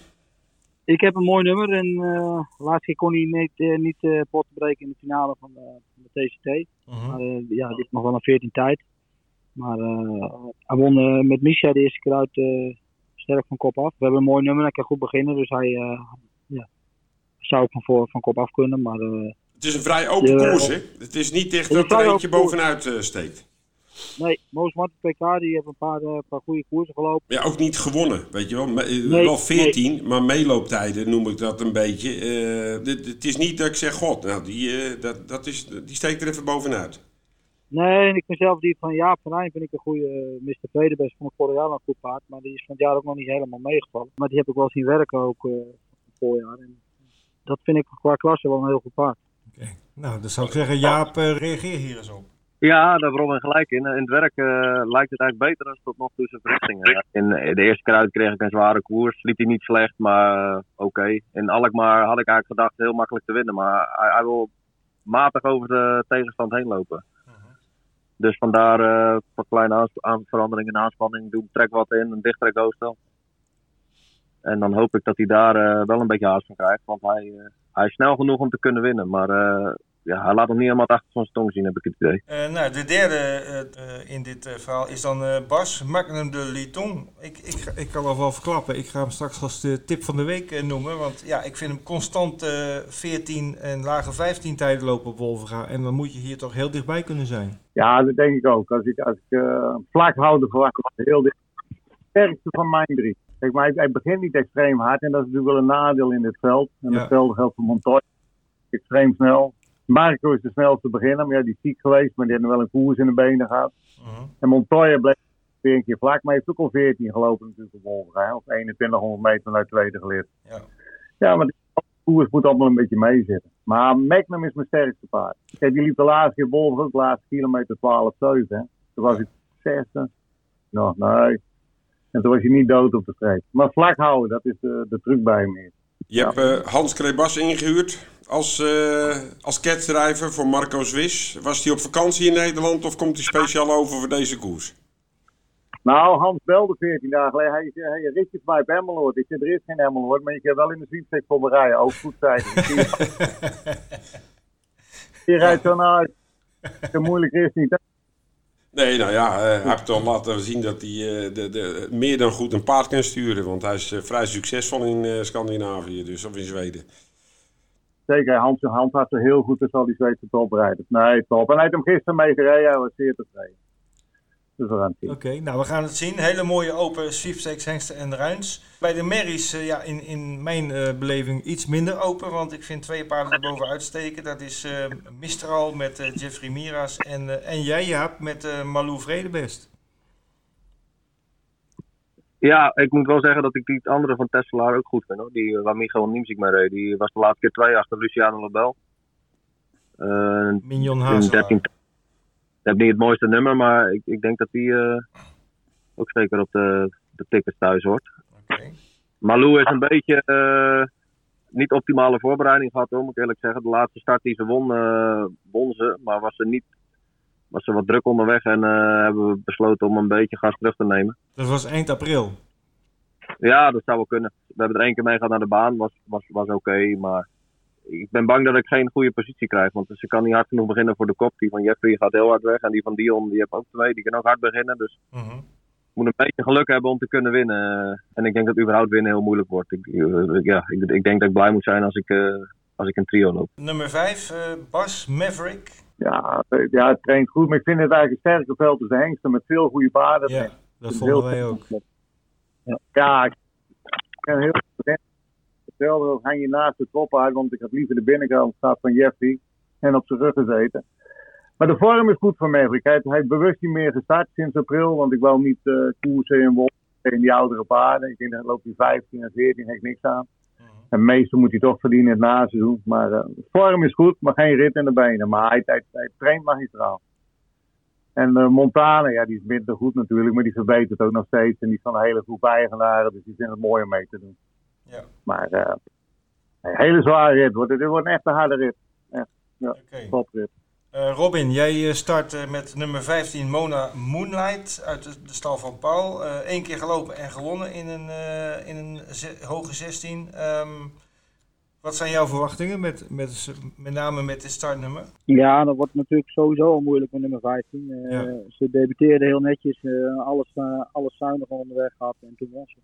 ik heb een mooi nummer. En uh, laatst keer kon hij niet, eh, niet pot breken in de finale van de, van de TCT. Mhm. Maar ja, dit is nog wel een 14 tijd. Maar eh, hij won met Misha de eerste keer uit eh, sterk van kop af. We hebben een mooi nummer, hij kan goed beginnen. Dus hij eh, ja, zou ook van, voor, van kop af kunnen. Maar eh, Het is een vrij open koers, hè? Het is niet echt is dat er eentje bovenuit eh, steekt. nee, Moos Martin PK die heeft een paar, paar goede koersen gelopen. Ja, ook niet gewonnen, weet je wel. Me- Nee, wel 14, maar meelooptijden noem ik dat een beetje. Het is niet dat ik zeg, god, nou, die, dat, dat is, die steekt er even bovenuit. Nee, en ik vind zelf die van Jaap van Rijn vind ik een goede uh, Mr. Vredebest van het vorig jaar een goed paard. Maar die is van het jaar ook nog niet helemaal meegevallen. Maar die heb ik wel zien werken ook eh het voorjaar. En dat vind ik qua klasse wel een heel goed paard. Oké. Nou, dan zou ik zeggen, Jaap, eh, reageer hier eens op. Ja, daar hebben we gelijk in. In het werk eh, lijkt het eigenlijk beter dan tot nog toe zijn verrichtingen. In eh, de eerste keer uit kreeg ik een zware koers. Liep hij niet slecht, maar eh, oké. In Alkmaar had ik eigenlijk gedacht heel makkelijk te winnen. Maar hij, hij wil matig over de tegenstand heen lopen. Dus vandaar wat kleine veranderingen in aanspanning. Doe trek wat in, een dichtere go En dan hoop ik dat hij daar eh, wel een beetje haast van krijgt. Want hij, eh, hij is snel genoeg om te kunnen winnen. Maar ja, hij laat nog niet helemaal het achter zijn tong zien, heb ik het idee. Eh, nou, de derde eh, eh, in dit eh, verhaal is dan eh, Bas Magnum de Liton. Ik, ik, ik kan al wel verklappen. Ik ga hem straks als de tip van de week noemen. Want ja, ik vind hem constant eh 14 en lage 15 tijden lopen op Wolverga. En dan moet je hier toch heel dichtbij kunnen zijn. Ja, dat denk ik ook. Als ik, als ik eh, vlak hou, verwacht heel dicht. Sterkste van mijn drie. Kijk, maar hij, hij begint niet extreem hard en dat is natuurlijk wel een nadeel in dit veld. En Ja. hetzelfde geldt voor Montoya. Extreem snel. Marco is de snelste beginner, maar ja, die is ziek geweest, maar die heeft nog wel een koers in de benen gehad. Mhm. En Montoya bleef weer een keer vlak, maar hij heeft ook al 14 gelopen natuurlijk op Wolverga. Of 2100 meter naar tweede geleerd. Ja. Ja, maar de koers moet allemaal een beetje meezitten. Maar Magnum is mijn sterkste paard. Kijk, die liep de laatste keer Wolverga, de laatste kilometer 12, 7. Hè. Toen was ik zesde. Nou, nee. En toen was je niet dood op de streep. Maar vlak houden, dat is de, de truc bij hem. hier. Je hebt eh, Hans Krebas ingehuurd als, eh als voor Marco Swiss. Was hij op vakantie in Nederland of komt hij speciaal over voor deze koers? Nou, Hans belde 14 dagen geleden. Hij zei, hey, ritje bij Emmeloord. Ik zei, er is geen Emmeloord, maar je kan wel in de sweepstek voor me rijden. Ook goed, hij. Je rijdt zo naar uit. Zo moeilijk is niet. Nee, nou ja, eh, hij heeft al laten zien dat hij eh, de, de, meer dan goed een paard kan sturen. Want hij is eh, vrij succesvol in Scandinavië, dus, of in Zweden. Zeker, Hans, Hans had ze heel goed, dus al die Zweedse top rijden. Nee, top. En hij heeft hem gisteren mee gereden, hij was zeer tevreden. We gaan het zien. Oké, nou we gaan het zien. Hele mooie open sweepstakes, hengsten en ruins. Bij de merries, eh, ja, in, in mijn eh, beleving iets minder open. Want ik vind twee paarden er bovenuit steken. Dat is eh, Mistral met eh, Jeffrey Miras en, en jij Jaap met eh Malou Vredebest. Ja, ik moet wel zeggen dat ik die andere van Tesla ook goed vind. Hoor. Die waar Michael Niemzik mee reed. Die was de laatste keer twee achter Luciano Label. Mignon. 13. Ik heb niet het mooiste nummer, maar ik, ik denk dat die eh, ook zeker op de, de tickets thuis hoort. Oké. Malou is een beetje eh, niet optimale voorbereiding gehad, hoor, moet ik eerlijk zeggen. De laatste start die ze won, eh, won ze, maar was ze niet was ze wat druk onderweg en hebben we besloten om een beetje gas terug te nemen. Dat was eind april. Ja, dat zou wel kunnen. We hebben er één keer mee gehad naar de baan, was, was, was oké, maar ik ben bang dat ik geen goede positie krijg. Want ze kan niet hard genoeg beginnen voor de kop. Die van Jeffrey gaat heel hard weg en die van Dion, die heeft ook twee, die kan ook hard beginnen. Dus Mhm. ik moet een beetje geluk hebben om te kunnen winnen. En ik denk dat überhaupt winnen heel moeilijk wordt. Ik, ik- ja, ik, ik denk dat ik blij moet zijn als ik, eh, als ik een trio loop. Nummer 5, Bas Maverick. Ja, eh, ja, het traint goed, maar ik vind het eigenlijk een sterke veld tussen hengsten met veel goede paarden. Ja, dat vonden wij ook. Ja, ja ik ben heel Hetzelfde hang je naast de top uit, want ik had liever de binnenkant staat van Jeffrey en op zijn rug gezeten. Maar de vorm is goed voor Maverick. Hij heeft, hij heeft bewust niet meer gestart sinds april, want ik wou niet eh koersen in Wolf tegen die oudere paarden. Ik denk dat loopt hij 15 en 14, heb ik niks aan. En meestal moet hij toch verdienen in het naseizoen. Maar de vorm is goed, maar geen rit in de benen. Maar hij, hij, hij traint magistraal. En uh, Montana, ja, die is minder goed natuurlijk, maar die verbetert ook nog steeds. En die is van een hele groep eigenaren, dus die vinden het mooi om mee te doen. Ja. Maar uh, een hele zware rit. Wordt, dit wordt een echte harde rit. Echt, ja, Oké. toprit. Eh, Robin, jij eh, start eh, met nummer 15 Mona Moonlight uit de, de stal van Paul. Eén keer gelopen en gewonnen in een, eh, in een hoge 16. Ehm, wat zijn jouw verwachtingen, met, met, met name met dit startnummer? Ja, dat wordt natuurlijk sowieso al moeilijk met nummer 15. Eh, Ja. Ze debuteerde heel netjes, eh, alles, eh, alles zuinig onderweg gehad en toen was ze.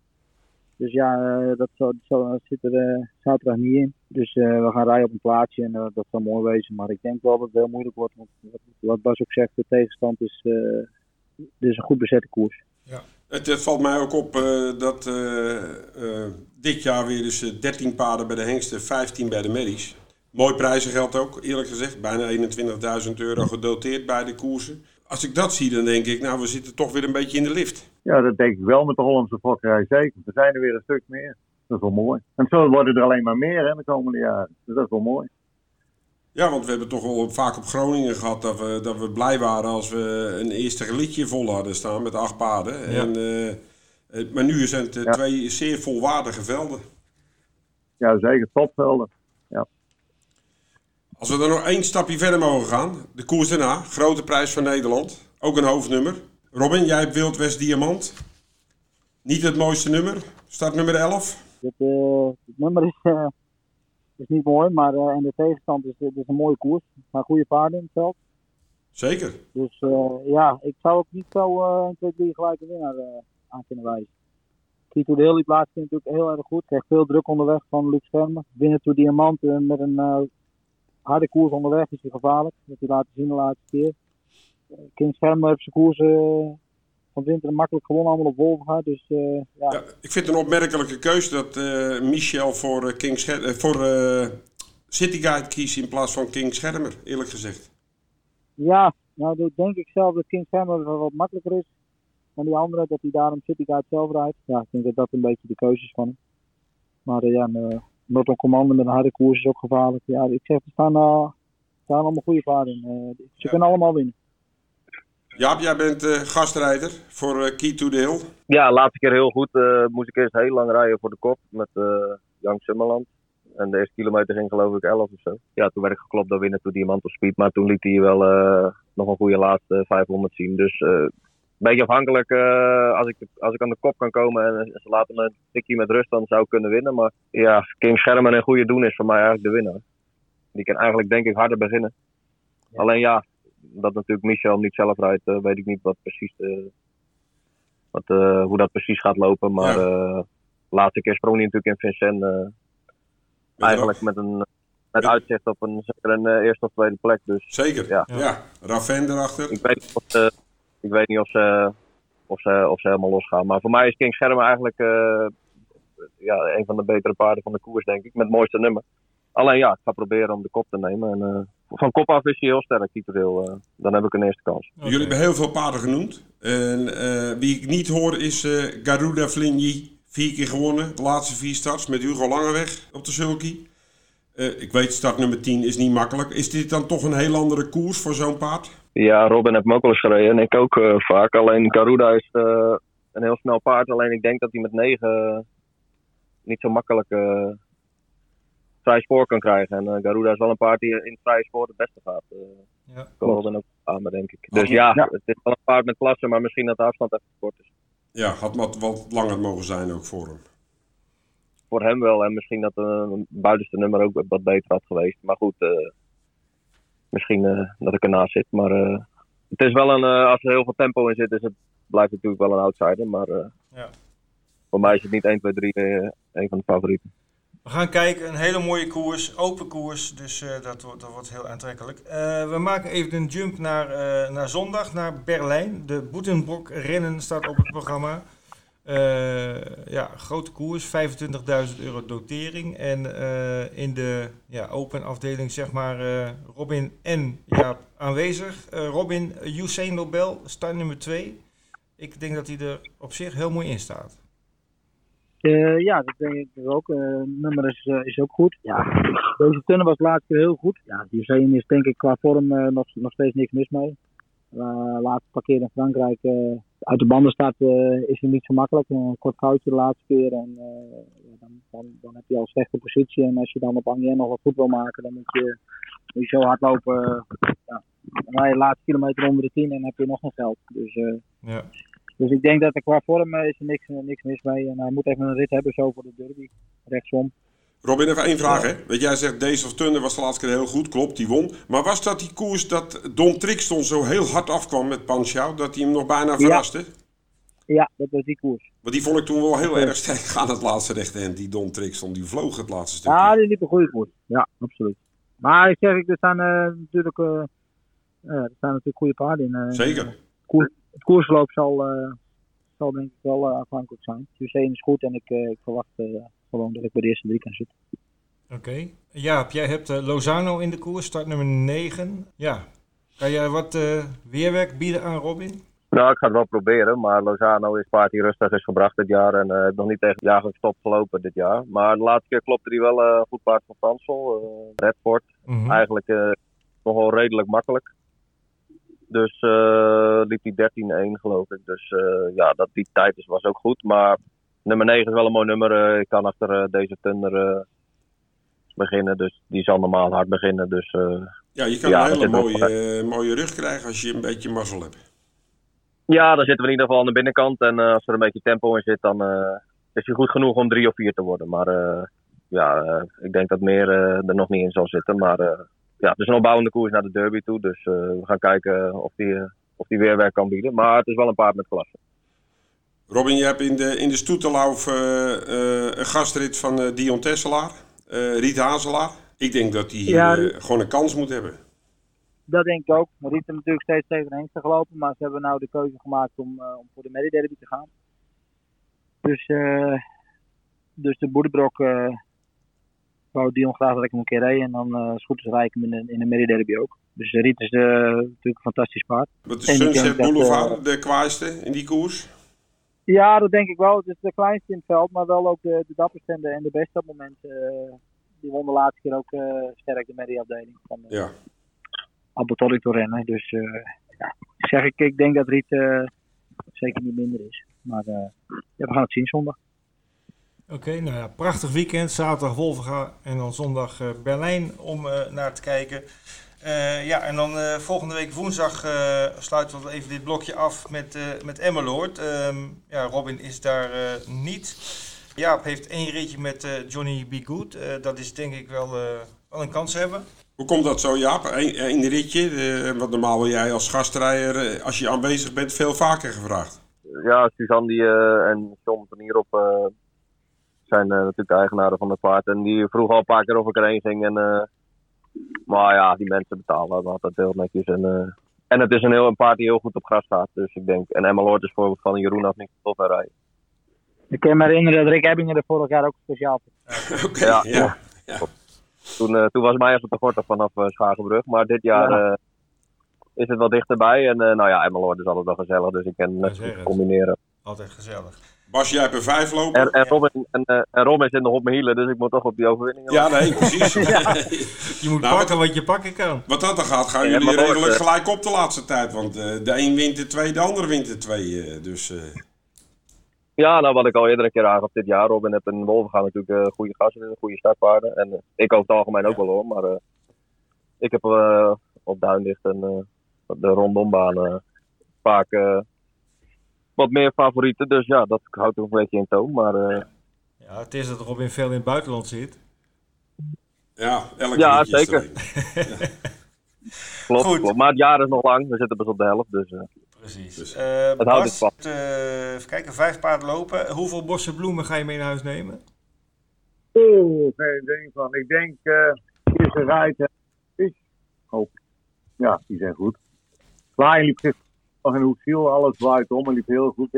Dus ja, eh, dat, zit er eh, zaterdag niet in. Dus eh, we gaan rijden op een plaatsje en dat zal mooi wezen. Maar ik denk wel dat het heel moeilijk wordt. Want wat, Bas ook zegt, de tegenstand is, is een goed bezette koers. Het, het valt mij ook op dat dit jaar weer dus eh, 13 paarden bij de hengsten, 15 bij de merries. Mooi prijzengeld ook, eerlijk gezegd. Bijna 21.000 euro gedoteerd bij de koersen. Als ik dat zie, dan denk ik, nou, we zitten toch weer een beetje in de lift. Ja, dat denk ik wel met de Hollandse fokkerij zeker. Er zijn er weer een stuk meer. Dat is wel mooi. En zo worden er alleen maar meer hè, de komende jaren. Dus dat is wel mooi. Ja, want we hebben toch wel vaak op Groningen gehad dat we, dat we blij waren als we een eerste gelitje vol hadden staan met acht paarden. Ja. En, eh, maar nu zijn het eh, Ja. twee zeer volwaardige velden. Ja, zeker. Topvelden. Als we er nog één stapje verder mogen gaan. De koers daarna, grote prijs van Nederland. Ook een hoofdnummer. Robin, jij hebt Wild West Diamant. Niet het mooiste nummer. Start nummer 11. Het, eh, het nummer is, eh, is niet mooi, maar eh, en de tegenstand is, het is een mooie koers. Er staan goede paarden in het veld. Zeker. Dus ja, ik zou ook niet zo 1, 2, 3 gelijke winnaar aan kunnen wijzen. Kito de Hill die plaatst natuurlijk heel erg goed. Krijgt veel druk onderweg van Luc Schermer. Winnen toe Diamant met een harde koers onderweg is hij gevaarlijk. Dat hij laten zien de laatste keer. King Schermer heeft zijn koers eh, van winter makkelijk gewonnen, allemaal op Wolvenga. Dus eh, ja, Ja, ik vind het een opmerkelijke keuze dat eh, Michel voor, King Scher- voor City Guide kiest in plaats van King Schermer, eerlijk gezegd. Ja, nou dat denk ik zelf dat King wel wat makkelijker is dan die andere, dat hij daarom City Guide zelf rijdt. Ja, ik denk dat dat een beetje de keuze is van hem. Maar eh, ja, uh, Norton Commando met een harde koers is ook gevaarlijk. Ja, ik zeg, er staan, uh, staan allemaal goede paarden in. Uh, ze Ja. kunnen allemaal winnen. Jaap, jij bent eh, gastrijder voor eh, Key to the Hill. Ja, laatste keer heel goed. eh, moest ik eerst heel lang rijden voor de kop met eh Jan Summerland. En de eerste kilometer ging geloof ik 11 of zo. Ja, toen werd ik geklopt door winnen toen Diamant op speed. Maar toen liet hij wel eh, nog een goede laatste 500 zien. Dus eh, een beetje afhankelijk. eh, als, ik, als ik aan de kop kan komen en ze laten me een tikje met rust, dan zou ik kunnen winnen. Maar ja, King Schermen een goede doen is voor mij eigenlijk de winnaar. Die kan eigenlijk denk ik harder beginnen. Alleen ja, dat natuurlijk Michel niet zelf rijdt, eh, weet ik niet wat precies de, wat, eh, hoe dat precies gaat lopen. Maar Ja. eh, laatste keer sprong hij natuurlijk in Vincent. eigenlijk met een met Ja. uitzicht op een, zeker een eerste of tweede plek. Dus Zeker. Ja. Ja. Raven erachter. ik weet niet of ze, ik weet niet of ze, of ze, of ze helemaal losgaan. Maar voor mij is King Schermen eigenlijk ja, een van de betere paarden van de koers, denk ik. Met het mooiste nummer. Alleen ja, ik ga proberen om de kop te nemen. En, van kop af is hij heel sterk, Kieterveel. eh dan heb ik een eerste kans. Jullie hebben heel veel paarden genoemd. En eh, wie ik niet hoor is eh, Garuda Flinji. Vier keer gewonnen. De laatste vier starts met Hugo Langeweg op de sulky. Eh, ik weet, start nummer 10 is niet makkelijk. Is dit dan toch een heel andere koers voor zo'n paard? Ja, Robin heeft me ook wel eens gereden en ik ook eh, vaak. Alleen Garuda is eh, een heel snel paard. Alleen ik denk dat hij met 9 niet zo makkelijk eh vrij spoor kan krijgen. En eh, Garuda is wel een paard die in het vrije spoor het beste gaat. eh Ja. kan Robin ook aan me, denk ik. Dus Had- ja, ja. het is wel een paard met klasse, maar misschien dat de afstand even te kort is. Ja, had wat, wat langer mogen zijn ook voor hem. Voor hem wel. En misschien dat een buitenste nummer ook wat beter had geweest. Maar goed, eh, misschien eh, dat ik ernaast zit. Maar eh, het is wel een, eh, als er heel veel tempo in zit, is het, blijft het natuurlijk wel een outsider. Maar eh, Ja. voor mij is het niet 1, 2, 3 eh, een van de favorieten. We gaan kijken, een hele mooie koers, open koers, dus eh, dat, wordt, dat wordt heel aantrekkelijk. Eh, we maken even een jump naar, eh, naar zondag, naar Berlijn. De Boetenbroek rennen staat op het programma. Ja, grote koers, 25.000 euro dotering. En in de ja, open afdeling zeg maar Robin en Jaap aanwezig. Robin, Usain Nobel, start nummer 2. Ik denk dat hij er op zich heel mooi in staat. Uh, ja, dat denk ik ook. Uh, nummer is, uh, is ook goed. Ja, deze tunnel was laatst keer heel goed. Ja, die Zeen is denk ik qua vorm uh, nog, nog steeds niks mis mee. Uh, laatste paar keer in Frankrijk uh, uit de banden staat, uh, is het niet zo makkelijk. Een kort foutje de laatste keer en dan, dan, dan, heb je al een slechte positie. En als je dan op Angers nog wat goed wil maken, dan moet je, moet je zo hard lopen. ja. Dan ga je de laatste kilometer onder de 10 en dan heb je nog een geld. Dus, ja. Dus ik denk dat er qua vorm is er niks, niks mis mee. En hij moet even een rit hebben zo voor de derby, rechtsom. Robin, even één vraag. Hè? Weet jij zegt, Days of Thunder was de laatste keer heel goed. Klopt, die won. Maar was dat die koers dat Don Trixton zo heel hard afkwam met Panchau? Dat hij hem nog bijna verraste? Ja. ja, dat was die koers. Want die vond ik toen wel heel erg sterk gaan, het laatste rechte end. Die Don Trixton, die vloog het laatste stukje. Ja, die liep een goede koers. Ja, absoluut. Maar ik zeg, er staan uh, natuurlijk, uh, uh, er staan natuurlijk goede paarden in. Zeker. Koers, het koersverloop zal, zal denk ik wel afhankelijk zijn. Tussen is goed en ik, ik verwacht gewoon dat ik bij de eerste drie kan zitten. Oké. Okay. Jaap, jij hebt uh, Lozano in de koers, start nummer 9. Ja. Kan jij wat uh, weerwerk bieden aan Robin? Nou, ik ga het wel proberen, maar Lozano is paard die rustig is gebracht dit jaar en uh, nog niet tegen jagen stop gelopen dit jaar. Maar de laatste keer klopte hij wel goed paard van Fransel, Redford. Mm -hmm. Eigenlijk nog wel redelijk makkelijk. Dus liep hij 13-1 geloof ik. Dus ja, dat die tijd is, was ook goed. Maar nummer 9 is wel een mooi nummer. ik kan achter deze Thunder beginnen. Dus die zal normaal hard beginnen. Dus, ja, je kan ja, een hele mooie, mooie rug krijgen als je een beetje mazzel hebt. Ja, dan zitten we in ieder geval aan de binnenkant. En als er een beetje tempo in zit, dan is hij goed genoeg om drie of vier te worden. Maar ja, ik denk dat meer er nog niet in zal zitten. Maar ja, het is een opbouwende koers naar de derby toe. Dus we gaan kijken of die, of die weerwerk kan bieden. Maar het is wel een paard met klasse. Robin, je hebt in de, in de Stoeterlauf een gastrit van Dion Tesselaar. Uh, Riet Hazelaar. Ik denk dat hij ja, uh, gewoon een kans moet hebben. Dat denk ik ook. Riet heeft natuurlijk steeds tegen de hengsten gelopen. Maar ze hebben nou de keuze gemaakt om, uh, om voor de Mediderby te gaan. Dus, dus de Boerenbrok wou Dion graag dat ik hem een keer reed. En dan is goed rij ik hem in de, in de ook. Dus Riet is natuurlijk een fantastisch paard. Wat is Sunset Boulevard de kwaaiste in die koers? Ja, dat denk ik wel. Het is de kleinste in het veld, maar wel ook de, de dapperste en de, en de beste op het moment. Uh, die won de laatste keer ook uh, sterk de mediaafdeling van uh, ja. Albertolli rennen. Dus ja, zeg ik, ik denk dat Riet zeker niet minder is. Maar ja, we gaan het zien zondag. Oké, okay, nou ja, prachtig weekend. Zaterdag Wolvenga en dan zondag Berlijn om naar te kijken. Uh, ja, en dan uh, volgende week woensdag uh, sluiten we even dit blokje af met, met Emmeloord. Um, ja, Robin is daar niet. Jaap heeft één ritje met Johnny B. Good. dat is denk ik wel, wel een kans hebben. Hoe komt dat zo, Jaap? Eén ritje? want normaal wil jij als gastrijder, als je aanwezig bent, veel vaker gevraagd. Ja, Suzanne die, en John van hierop zijn natuurlijk de eigenaren van het paard. En die vroeg al een paar keer of ik erheen ging. En maar ja, die mensen betalen altijd heel netjes. En, uh, en het is een, heel, een paard die heel goed op gras staat. Dus ik denk, en Emmeloord is bijvoorbeeld van Jeroen af niet tof rijden. Ik kan me herinneren dat Rick Ebbingen er vorig jaar ook speciaal voor. Oké, ja, ja. ja. Toen, uh, toen was mij even te korter vanaf uh, Schagenbrug. Maar dit jaar ja. is het wel dichterbij. En nou ja, Emmeloord is altijd wel gezellig. Dus ik kan het combineren. Altijd gezellig. Bas, jij hebt er vijf lopen. En, en, Robin, en, uh, en Robin zit nog op mijn hielen, dus ik moet toch op die overwinning. Ja, nee, precies. ja. Je moet nou, pakken wat je pakken kan. Wat dat dan gaat, gaan ja, jullie redelijk uh, gelijk op de laatste tijd. Want uh, de een wint de twee, de ander wint de twee. dus, Ja, nou wat ik al eerder een keer aangaf dit jaar. Robin heeft een Wolven gaan natuurlijk uh, goede gasten, een goede startwaarde. En ik over het algemeen ook wel hoor. Maar ik heb op Duindicht en de rondombaan vaak wat meer favorieten. Dus ja, dat houdt er een beetje in toon. Maar, uh... Ja, het is dat Robin veel in het buitenland zit. Ja, elke Ja, zeker. ja. klopt, Goed. klopt, maar het jaar is nog lang. We zitten pas op de helft. Dus, uh... Precies. Dus, uh, het Bas, houdt het vast. even kijken, vijf paarden lopen. Hoeveel bossen bloemen ga je mee naar huis nemen? Oeh, geen ding van. Ik denk, uh, is een rijden. Oh, ja, die zijn goed. Klein liep nog in Hoeksiel, alles draait om en liep heel goed.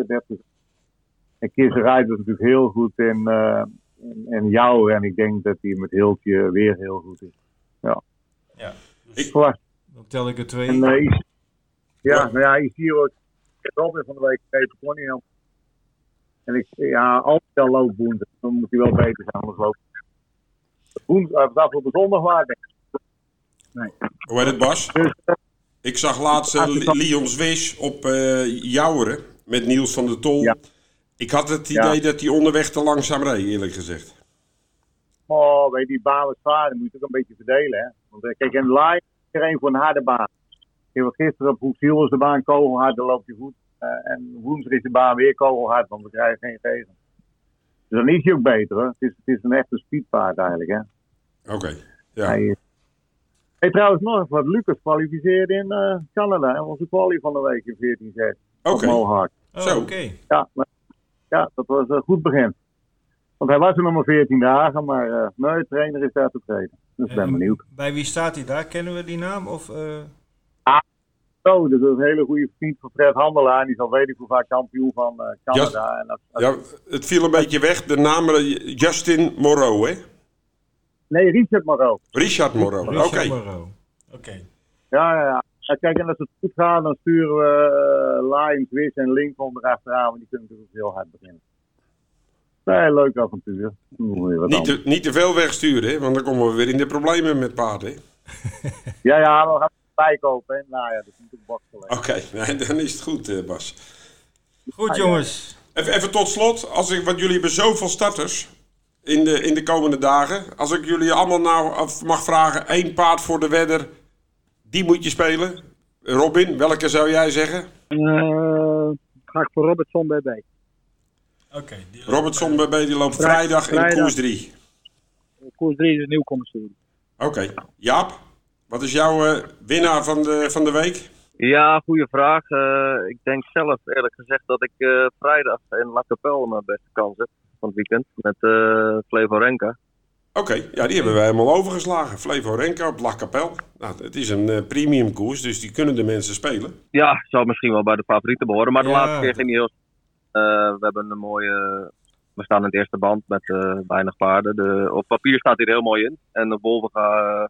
En Kisserij was natuurlijk heel goed in, uh, in, in jou. En ik denk dat hij met Hiltje weer heel goed is. Ja. Ja. Dus ik verwacht. Dan tel ik er twee. En, uh, ja, nou ja, je ziet ook. Robin van de week even Pony En ik, ja, als hij al loopt woensdag, dan moet hij wel beter zijn, anders loopt Woensdag, uh, op de zondag waar, denk ik. Nee. Hoe heet het, Bas? Dus, uh, Ik zag laatst uh, Leons Wish op uh, Jouweren met Niels van der Tol. Ja. Ik had het idee dat hij onderweg te langzaam reed, eerlijk gezegd. Oh, weet je, die baan was zwaar. Moet je ook een beetje verdelen. Hè? Want uh, kijk, in live is er een voor een harde baan. Kijk, gisteren op Hoeksiel was de baan kogelhard, dan loopt je goed. en woensdag is de baan weer kogelhard, want we krijgen geen regen. Dus dan is hij ook beter hoor. Het is, het is een echte speedpaard eigenlijk hè. Oké, okay. ja. Hij, hey, trouwens nog wat. Lucas kwalificeerde in uh, Canada. Hij was de quali van de week in 14 set. Oké. Oh, Zo. oké. Ja, maar, ja, dat was een goed begin. Want hij was er nog maar 14 dagen, maar uh, nee, de trainer is daar tevreden. Dus ik ben En benieuwd. Bij wie staat hij daar? Kennen we die naam? Of, eh, Oh, dat is een hele goede vriend van Fred Handelaar. Die is al weet ik hoe vaak kampioen van eh, Canada. En dat, dat- Ja, het viel een beetje weg. De naam Justin Moreau, hè? Nee, Richard Moreau. Richard Moreau. Oké. Oké. Ja, ja, ja. Ja, Kijk, en als het goed gaat, dan sturen we uh, Lions, Wiss en Lincoln erachteraan. Want die kunnen natuurlijk heel hard beginnen. Nee, leuk avontuur. Weer Niet, te, niet te veel wegsturen, hè? Want dan komen we weer in de problemen met paarden. hè? Ja, ja, we gaan het bijkopen. Hè. Nou ja, dat is natuurlijk bakgelijk. Oké, nee, dan is het goed, eh, Bas. Goed jongens. Even, even tot slot, als ik, want jullie hebben zoveel starters in de, in de komende dagen. Als ik jullie allemaal nou mag vragen, één paard voor de wedder, die moet je spelen. Robin, welke zou jij zeggen? Eh, ga ik voor Robertson BB. Oké. die- Robertson BB die loopt Vrij- vrijdag in vrijdag. koers 3. Koers 3 is een nieuw commissaris. Oké, Jaap, wat is jouw eh, winnaar van de, van de week? Ja, goede vraag. Eh, ik denk zelf eerlijk gezegd dat ik eh, vrijdag in La Capelle mijn beste kans heb van het weekend. Met eh Flevo Renka. Oké, ja, die hebben wij helemaal overgeslagen. Flevo Renka op La. Nou, het is een eh, premium koers, dus die kunnen de mensen spelen. Ja, zou misschien wel bij de favorieten behoren. Maar de Ja, laatste keer ging hij heel... Eh, we hebben een mooie... We staan in het eerste band met weinig paarden. De, op papier staat hij er heel mooi in. En op Wolvenga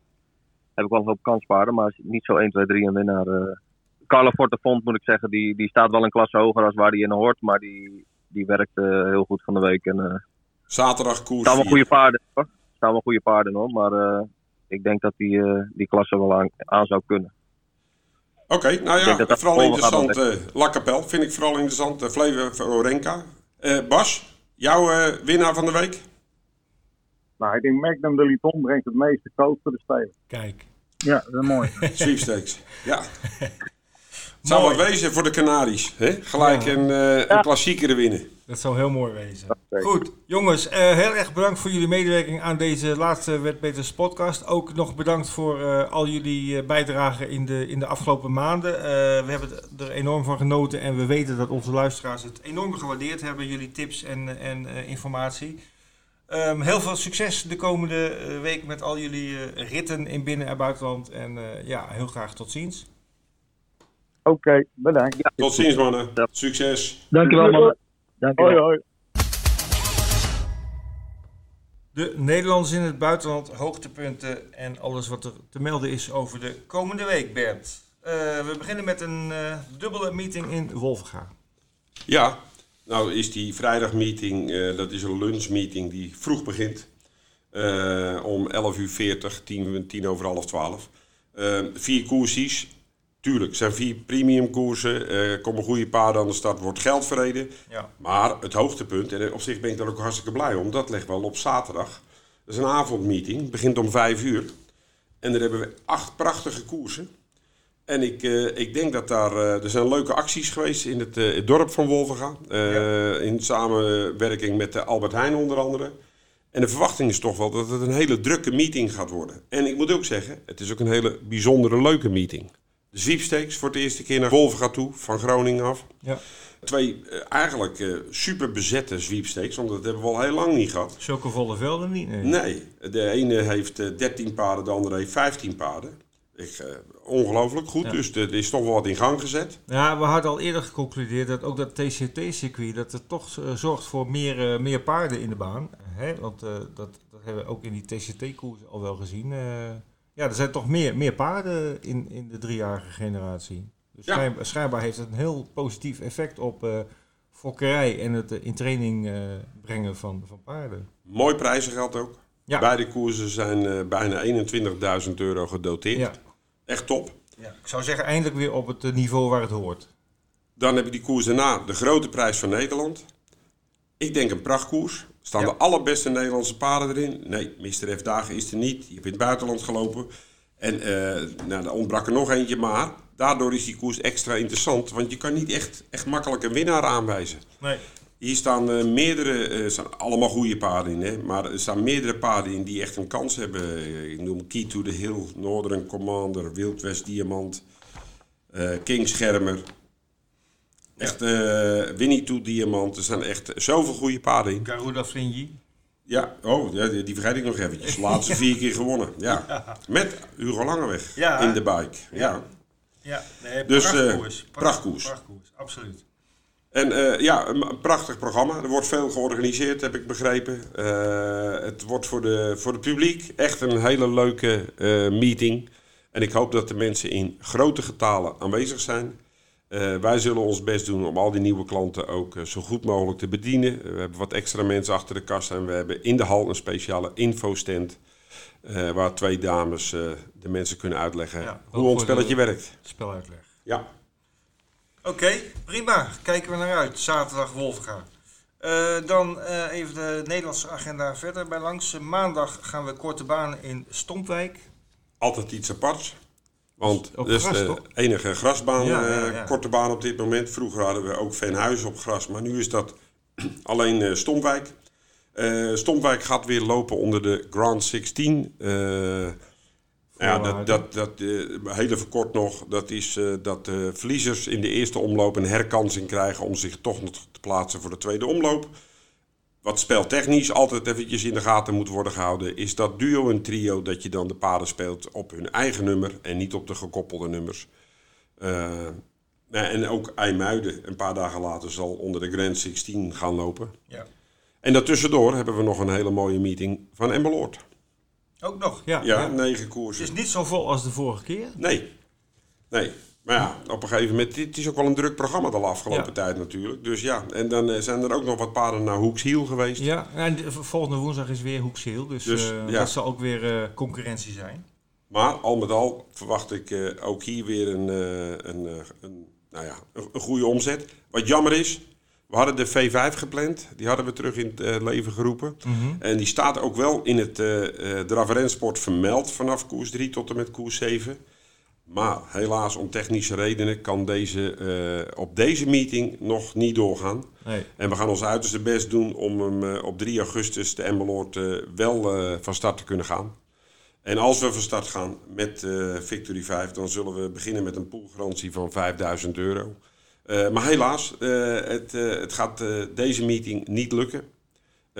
heb ik wel een hoop kanspaarden. Maar niet zo 1, 2, 3 een winnaar. Carlo Fortefont moet ik zeggen. Die, die staat wel een klasse hoger als waar hij in hoort. Maar die, die werkt eh, heel goed van de week. En eh, Zaterdag koers staan wel 4. goede paarden hoor. staan wel goede paarden hoor. Maar eh, ik denk dat die, eh, die klasse wel aan, aan zou kunnen. Oké, nou ja, dat dat vooral interessant. eh La Capelle vind ik vooral interessant. Uh, Flevo Renka. Eh, Bas, jouw eh, winnaar van de week? Nou, ik denk Magnum de Liton brengt het meeste koop voor de speler. Kijk. Ja, dat is mooi. Sweepstakes. ja. Het zou Mooi. wat wezen voor de Canaries. Hè? Gelijk Ja. een, eh een klassieker winnen. Dat zou heel mooi wezen. Goed, jongens, eh, heel erg bedankt voor jullie medewerking aan deze laatste Wetbeters podcast. Ook nog bedankt voor eh, al jullie eh, bijdragen in de, in de afgelopen maanden. Eh, we hebben er enorm van genoten en we weten dat onze luisteraars het enorm gewaardeerd hebben, jullie tips en, en eh, informatie. Ehm, heel veel succes de komende week met al jullie eh, ritten in binnen- en buitenland. En eh, ja, heel graag tot ziens. Oké, bedankt. Tot ziens mannen. Succes. Dankjewel mannen. Dankjewel. Hoi, hoi. De Nederlanders in het buitenland, hoogtepunten en alles wat er te melden is over de komende week, Bert. Eh, we beginnen met een eh, dubbele meeting in Wolvenga. Ja, nou is die vrijdagmeeting, eh, dat is een lunchmeeting die vroeg begint. Eh, om 11 uur 40, 10, 10 over half 12. Eh, vier koersies. Tuurlijk, zijn vier premium koersen. Er komen goede paarden aan de start, wordt geld verreden. Ja. Maar het hoogtepunt, en op zich ben ik daar ook hartstikke blij om, dat ligt wel op zaterdag. Dat is een avondmeeting, begint om 5 uur. En daar hebben we acht prachtige koersen. En ik, eh, ik denk dat daar. eh, er zijn leuke acties geweest in het, eh, het dorp van Wolvenga. eh, In samenwerking met Albert Heijn onder andere. En de verwachting is toch wel dat het een hele drukke meeting gaat worden. En ik moet ook zeggen, het is ook een hele bijzondere leuke meeting. De sweepstakes voor de eerste keer naar Wolvenga toe, van Groningen af. Ja. Twee eh, eigenlijk eh, super bezette want dat hebben we al heel lang niet gehad. Zulke volle velden niet? Nee. Nee, de ene heeft eh, 13 paarden, de andere heeft 15 paarden. Ik, eh, ongelooflijk goed, Ja. dus er is toch wel wat in gang gezet. Ja, we hadden al eerder geconcludeerd dat ook dat TCT-circuit dat het toch eh, zorgt voor meer, eh, meer paarden in de baan. Hè? Want eh, dat, dat hebben we ook in die TCT-koersen al wel gezien. Ja, er zijn toch meer, meer paarden in, in de driejarige generatie. Dus Ja. schijn- schijnbaar heeft het een heel positief effect op eh fokkerij en het eh, in training eh, brengen van, van paarden. Mooi prijzengeld ook. Ja. Beide koersen zijn eh, bijna 21.000 euro gedoteerd. Ja, Echt top. Ja, ik zou zeggen, eindelijk weer op het niveau waar het hoort. Dan heb je die koers daarna, de grote prijs van Nederland. Ik denk een prachtkoers. Staan Ja. de allerbeste Nederlandse paarden erin? Nee, Mr. F. Dagen is er niet. Je hebt in het buitenland gelopen. En eh nou, er ontbrak er nog eentje, maar daardoor is die koers extra interessant. Want je kan niet echt, echt makkelijk een winnaar aanwijzen. Nee. Hier staan eh, meerdere, eh, staan allemaal goede paarden in, hè? maar er staan meerdere paarden in die echt een kans hebben. Ik noem Key to the Hill, Northern Commander, Wild West Diamant, King Schermer. Echt eh Winnie to Diamant. Er staan echt zoveel goede paarden in. Garuda Fringy. Ja, oh, ja, die die vergeet ik nog eventjes. Laatste vier keer gewonnen. Ja. Met Hugo Langeweg Ja. in de bike. Ja. Ja, nee, Dus, eh, prachtkoers. Pracht- prachtkoers. Prachtkoers, absoluut. En eh, ja, een, prachtig programma. Er wordt veel georganiseerd, heb ik begrepen. Het wordt voor, de, voor het publiek echt een hele leuke meeting. En ik hoop dat de mensen in grote getalen aanwezig zijn. Eh, wij zullen ons best doen om al die nieuwe klanten ook eh, zo goed mogelijk te bedienen. we hebben wat extra mensen achter de kassa en we hebben in de hal een speciale infostand. eh, waar twee dames eh, de mensen kunnen uitleggen Ja, hoe ons spelletje werkt. Speluitleg. Ja. Oké, prima. Kijken we naar uit. Zaterdag Wolfga. Eh, dan eh, even de Nederlandse agenda verder bij langs. Maandag gaan we korte baan in Stompwijk. altijd iets aparts. Want dat is gras, de toch? enige grasbaan, Ja, eh, ja, ja. korte baan op dit moment. Vroeger hadden we ook Veenhuizen op gras, maar nu is dat alleen eh Stompwijk. Eh Stompwijk gaat weer lopen onder de Grand 16. Eh, ja, dat, dat, dat eh, heel even kort nog, dat is dat de verliezers in de eerste omloop een herkansing krijgen om zich toch nog te plaatsen voor de tweede omloop. Wat speltechnisch altijd eventjes in de gaten moet worden gehouden, is dat duo en trio dat je dan de paarden speelt op hun eigen nummer en niet op de gekoppelde nummers. Eh, en ook IJmuiden een paar dagen later zal onder de Grand 16 gaan lopen. Ja. En daartussendoor hebben we nog een hele mooie meeting van Emmeloord. Ook nog, ja. Ja, ja. negen Het koersen. is niet zo vol als de vorige keer. Nee. Nee. Maar ja, op een gegeven moment, het is ook wel een druk programma de afgelopen Ja. tijd natuurlijk. Dus ja, en dan eh, zijn er ook nog wat paarden naar Hoekshiel geweest. Ja, en de- volgende woensdag is weer Hoeksheel. Dus, Dus, eh, ja. dat zal ook weer eh, concurrentie zijn. Maar al met al verwacht ik ook hier weer een, een, een, nou ja, een, goede omzet. Wat jammer is, we hadden de V5 gepland. Die hadden we terug in het leven geroepen. En die staat ook wel in het eh Dravarensport vermeld vanaf koers 3 tot en met koers 7. Maar helaas om technische redenen kan deze eh, op deze meeting nog niet doorgaan. Nee. En we gaan ons uiterste best doen om hem eh, op 3 augustus de Emmeloord eh, wel van start te kunnen gaan. En als we van start gaan met Victory 5, dan zullen we beginnen met een poolgarantie van 5000 euro. Maar helaas, het, het gaat deze meeting niet lukken.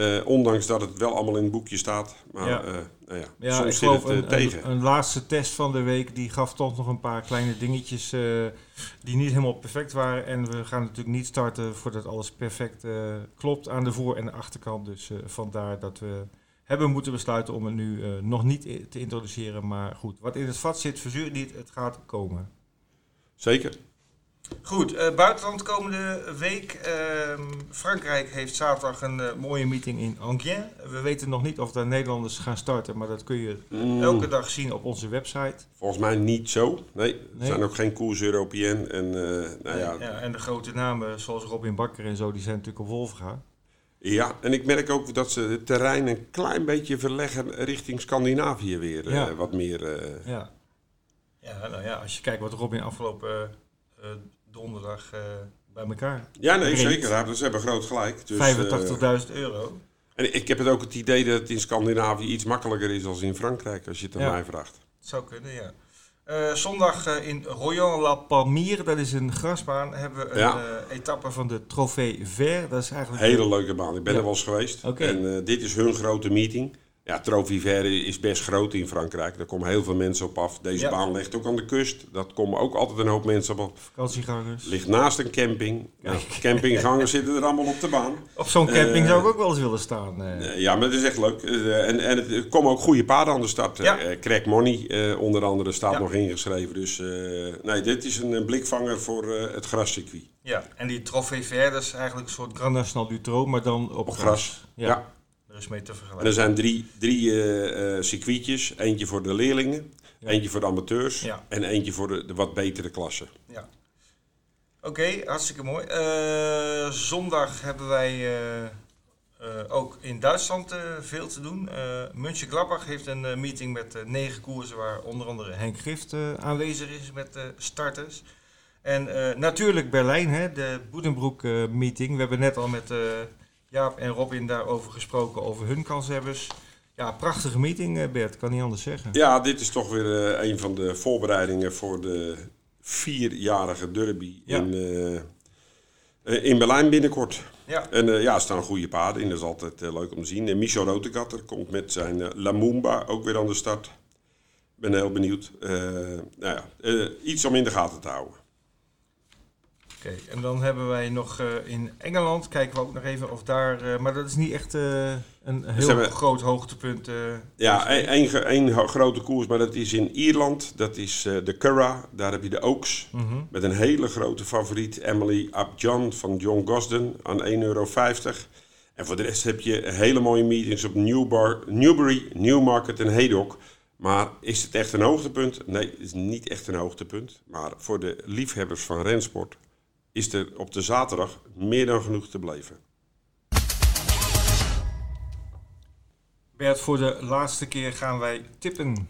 Eh, ondanks dat het wel allemaal in het boekje staat. Maar Ja. eh, nou ja, Ja, soms zit het eh, een, tegen. een, een laatste test van de week, die gaf toch nog een paar kleine dingetjes die niet helemaal perfect waren. En we gaan natuurlijk niet starten voordat alles perfect klopt aan de voor- en de achterkant. Dus vandaar dat we hebben moeten besluiten om het nu nog niet te introduceren. Maar goed, wat in het vat zit, verzuurt niet, het gaat komen. Zeker. Goed, eh, buitenland komende week. Ehm, Frankrijk heeft zaterdag een eh, mooie meeting in Angers. We weten nog niet of daar Nederlanders gaan starten, maar dat kun je Mm, elke dag zien op onze website. Volgens mij niet zo. Nee, er Nee. zijn ook geen koers European. En eh, nou ja, Ja, en de grote namen zoals Robin Bakker en zo, die zijn natuurlijk op Wolfga. Ja, en ik merk ook dat ze het terrein een klein beetje verleggen richting Scandinavië weer. Ja. wat meer. Ja. Ja, nou ja, als je kijkt wat Robin afgelopen donderdag eh, bij elkaar. Ja, nee, zeker. Ja, Ze hebben groot gelijk. Dus, 85.000 euro. eh, en ik heb het ook het idee dat het in Scandinavië iets makkelijker is dan in Frankrijk, als je het aan Ja. mij vraagt. Zou kunnen, ja. Eh, zondag in Royan La Palmire, dat is een grasbaan, hebben we een Ja. etappe van de Trofee Vert. Dat is eigenlijk Hele leuke baan. Ik ben Ja. er wel eens geweest. Oké. En dit is hun grote meeting. Ja, Vert is best groot in Frankrijk. Daar komen heel veel mensen op af. Deze Ja. baan ligt ook aan de kust. Dat komen ook altijd een hoop mensen op. vakantiegangers. Ligt naast een camping. Nou, campinggangers zitten er allemaal op de baan. Op zo'n camping Eh, zou ik ook wel eens willen staan. eh. Eh, Ja, maar het is echt leuk. En, en het, er komen ook goede paarden aan de start. Ja. Craig Money onder andere staat Ja. nog ingeschreven. Dus nee, dit is een, blikvanger voor het grascircuit. Ja, en die Trofee dat is eigenlijk een soort Grand National Dutro, maar dan op, Op gras. Ja. Mee te En er vergelijken. zijn drie, drie eh, eh, circuitjes. Eentje voor de leerlingen. Ja. Eentje voor de amateurs Ja. en eentje voor de, de wat betere klassen. Ja. Oké, hartstikke mooi. Eh, zondag hebben wij ook in Duitsland veel te doen. München Gladbach heeft een meeting met negen koersen waar onder andere Henk Gift aanwezig is met starters. En natuurlijk Berlijn, hè, de Boedenbroek meeting. We hebben net al met Jaap en Robin daarover gesproken, over hun kanshebbers. Ja, prachtige meeting eh, Bert, kan niet anders zeggen. Ja, dit is toch weer eh, een van de voorbereidingen voor de vierjarige derby Ja. in, eh, in Berlijn binnenkort. Ja. En ja, er staan goede paarden in, dat is altijd leuk om te zien. En Michel Rotegatter komt met zijn Lamumba ook weer aan de start. Ben heel benieuwd. Nou ja, iets om in de gaten te houden. Oké, en dan hebben wij nog eh, in Engeland, kijken we ook nog even of daar, eh, maar dat is niet echt eh, een heel groot hoogtepunt. Ja, één grote koers, maar dat is in Ierland. Dat is de Curra. Daar heb je de Oaks. mhm. Met een hele grote favoriet, Emily Abjan van John Gosden aan 1,50 euro. En voor de rest heb je hele mooie meetings op Newbar, Newbury, Newmarket en Haydock. Maar is het echt een hoogtepunt? Nee, het is niet echt een hoogtepunt. Maar voor de liefhebbers van rensport is er op de zaterdag meer dan genoeg te beleven. Bert, voor de laatste keer gaan wij tippen.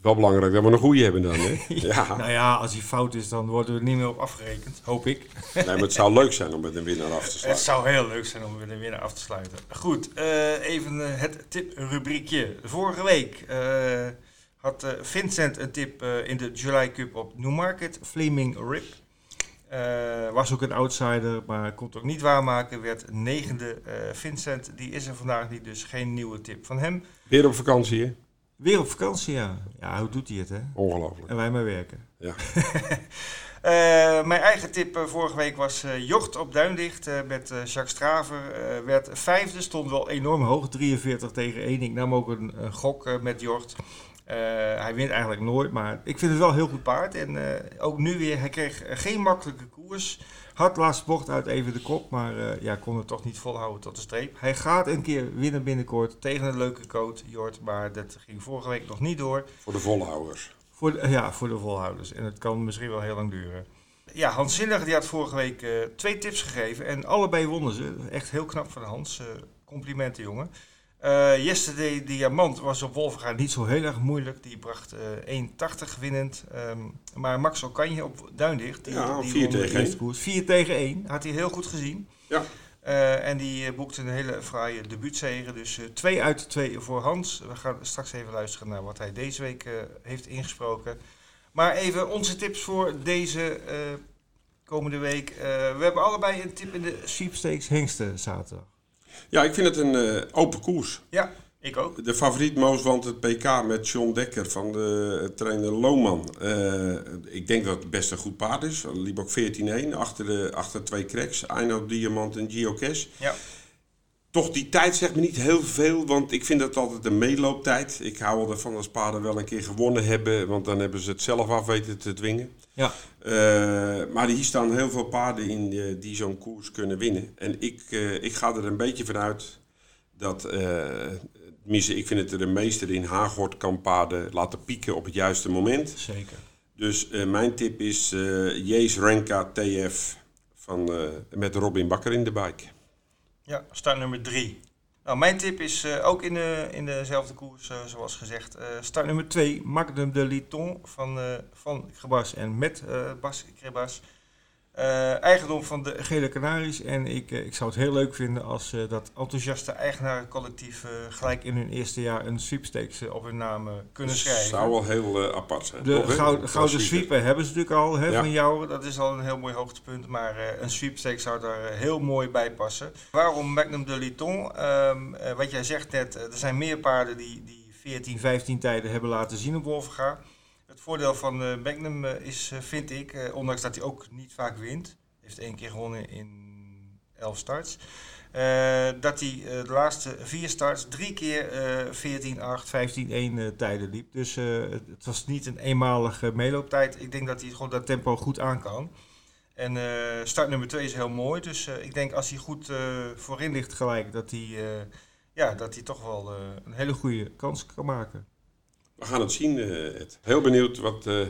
Wel belangrijk dat we een goede hebben dan, hè? Ja, Nou ja, als die fout is, dan worden we er niet meer op afgerekend, hoop ik. nee, maar het zou leuk zijn om met een winnaar af te Het sluiten. zou heel leuk zijn om weer de winnaar af te sluiten. Goed, eh, even eh, het tiprubriekje. Vorige week eh, had Vincent een tip in de July Cup op Newmarket, Flaming Rip. Eh, was ook een outsider, maar kon het ook niet waarmaken. Werd negende. Eh, Vincent, die is er vandaag niet, dus geen nieuwe tip van hem. Weer op vakantie, hè? Weer op vakantie, ja. Ja, hoe doet hij het, hè? Ongelooflijk. En wij maar werken. Ja. Eh, mijn eigen tip vorige week was Jocht op Duindicht met Jacques Straver. Werd vijfde, stond wel enorm hoog, 43 tegen 1. Ik nam ook een, gok met Jocht. Eh, hij wint eigenlijk nooit, maar ik vind het wel een heel goed paard. En eh, ook nu weer, hij kreeg geen makkelijke koers. Had laatst bocht uit even de kop, maar eh, ja, kon het toch niet volhouden tot de streep. Hij gaat een keer winnen binnenkort tegen een leuke coach, Jort. Maar dat ging vorige week nog niet door. Voor de volhouders. Voor de, ja, voor de volhouders. En het kan misschien wel heel lang duren. Ja, Hans Zinnig die had vorige week twee tips gegeven. En allebei wonnen ze. Echt heel knap van Hans. Complimenten, jongen. Eh Yesterday Diamant was op Wolverga niet zo heel erg moeilijk. Die bracht eh 1,80 winnend. Ehm, maar Max Okanje op Duindicht. Die, Ja, die vier won de tegen eerste één. koers. 4 tegen 1. Had hij heel goed gezien. Ja. Eh, en die eh, boekte een hele fraaie debuutzege. Dus eh, twee uit de twee voor Hans. We gaan straks even luisteren naar wat hij deze week eh, heeft ingesproken. Maar even onze tips voor deze eh, komende week. Eh, we hebben allebei een tip in de sweepstakes Hengsten zaterdag. Ja, ik vind het een eh, open koers. Ja, ik ook. De favoriet Moos want het PK met John Dekker van de trainer Lohman. Eh, ik denk dat het best een goed paard is. Liep ook 14-1 achter, de, achter twee cracks. Eino Diamant en Geocache. Ja. Toch die tijd zegt me niet heel veel, want ik vind dat altijd een meelooptijd. Ik hou wel ervan als paarden wel een keer gewonnen hebben, want dan hebben ze het zelf af weten te dwingen. Ja. Eh, maar hier staan heel veel paarden in eh, die zo'n koers kunnen winnen. En ik, eh, ik ga er een beetje vanuit dat, tenminste, ik vind het er een meester in, Hagort kan paarden laten pieken op het juiste moment. Zeker. Dus mijn tip is Jees Renka TF van, met Robin Bakker in de bike. Ja, start nummer drie. Nou, mijn tip is eh, ook in, de, in dezelfde koers, eh, zoals gezegd. eh, start nummer 2, Magnum de Liton van, van Grebas en met Bas Grebas. Eh, eigendom van de Gele Canaries. En ik, eh, ik zou het heel leuk vinden als eh, dat enthousiaste eigenarencollectief gelijk in hun eerste jaar een sweepstakes op hun naam kunnen schrijven. Zou wel heel apart zijn. De toch, gouden, sweeper. sweeper hebben ze natuurlijk al hè, Ja. van jou. Dat is al een heel mooi hoogtepunt. Maar een sweepstake zou daar heel mooi bij passen. Waarom Magnum de Liton? Ehm, eh, wat jij zegt net, er zijn meer paarden die, die 14, 15 tijden hebben laten zien op Wolvenga. Het voordeel van eh, Magnum eh, is, eh, vind ik, ondanks dat hij ook niet vaak wint. Heeft één keer gewonnen in 11 starts. dat hij de laatste vier starts drie keer eh 14, 8, 15, 1 eh, tijden liep. Dus het, was niet een eenmalige meelooptijd. Ik denk dat hij gewoon dat tempo goed aan kan. En start nummer 2 is heel mooi. Dus ik denk als hij goed voorin ligt gelijk, dat hij, ja, dat hij toch wel een hele goede kans kan maken. We gaan het zien, eh, Ed. Heel benieuwd wat eh,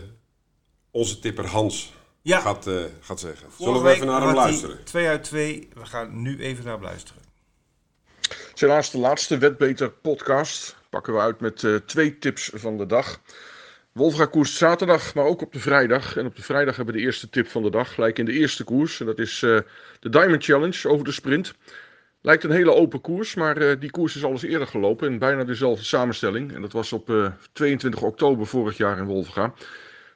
onze tipper Hans Ja, gaat, eh, gaat zeggen. vorige Zullen we even naar hem luisteren? 2 uit 2. We gaan nu even naar hem luisteren. Het is helaas de laatste Wetbeter podcast. Pakken we uit met eh, twee tips van de dag. Wolfga koerst zaterdag, maar ook op de vrijdag. En op de vrijdag hebben we de eerste tip van de dag, gelijk in de eerste koers. En dat is eh, de Diamond Challenge over de sprint. Lijkt een hele open koers, maar eh, die koers is al eens eerder gelopen in bijna dezelfde samenstelling. En dat was op eh, 22 oktober vorig jaar in Wolfga.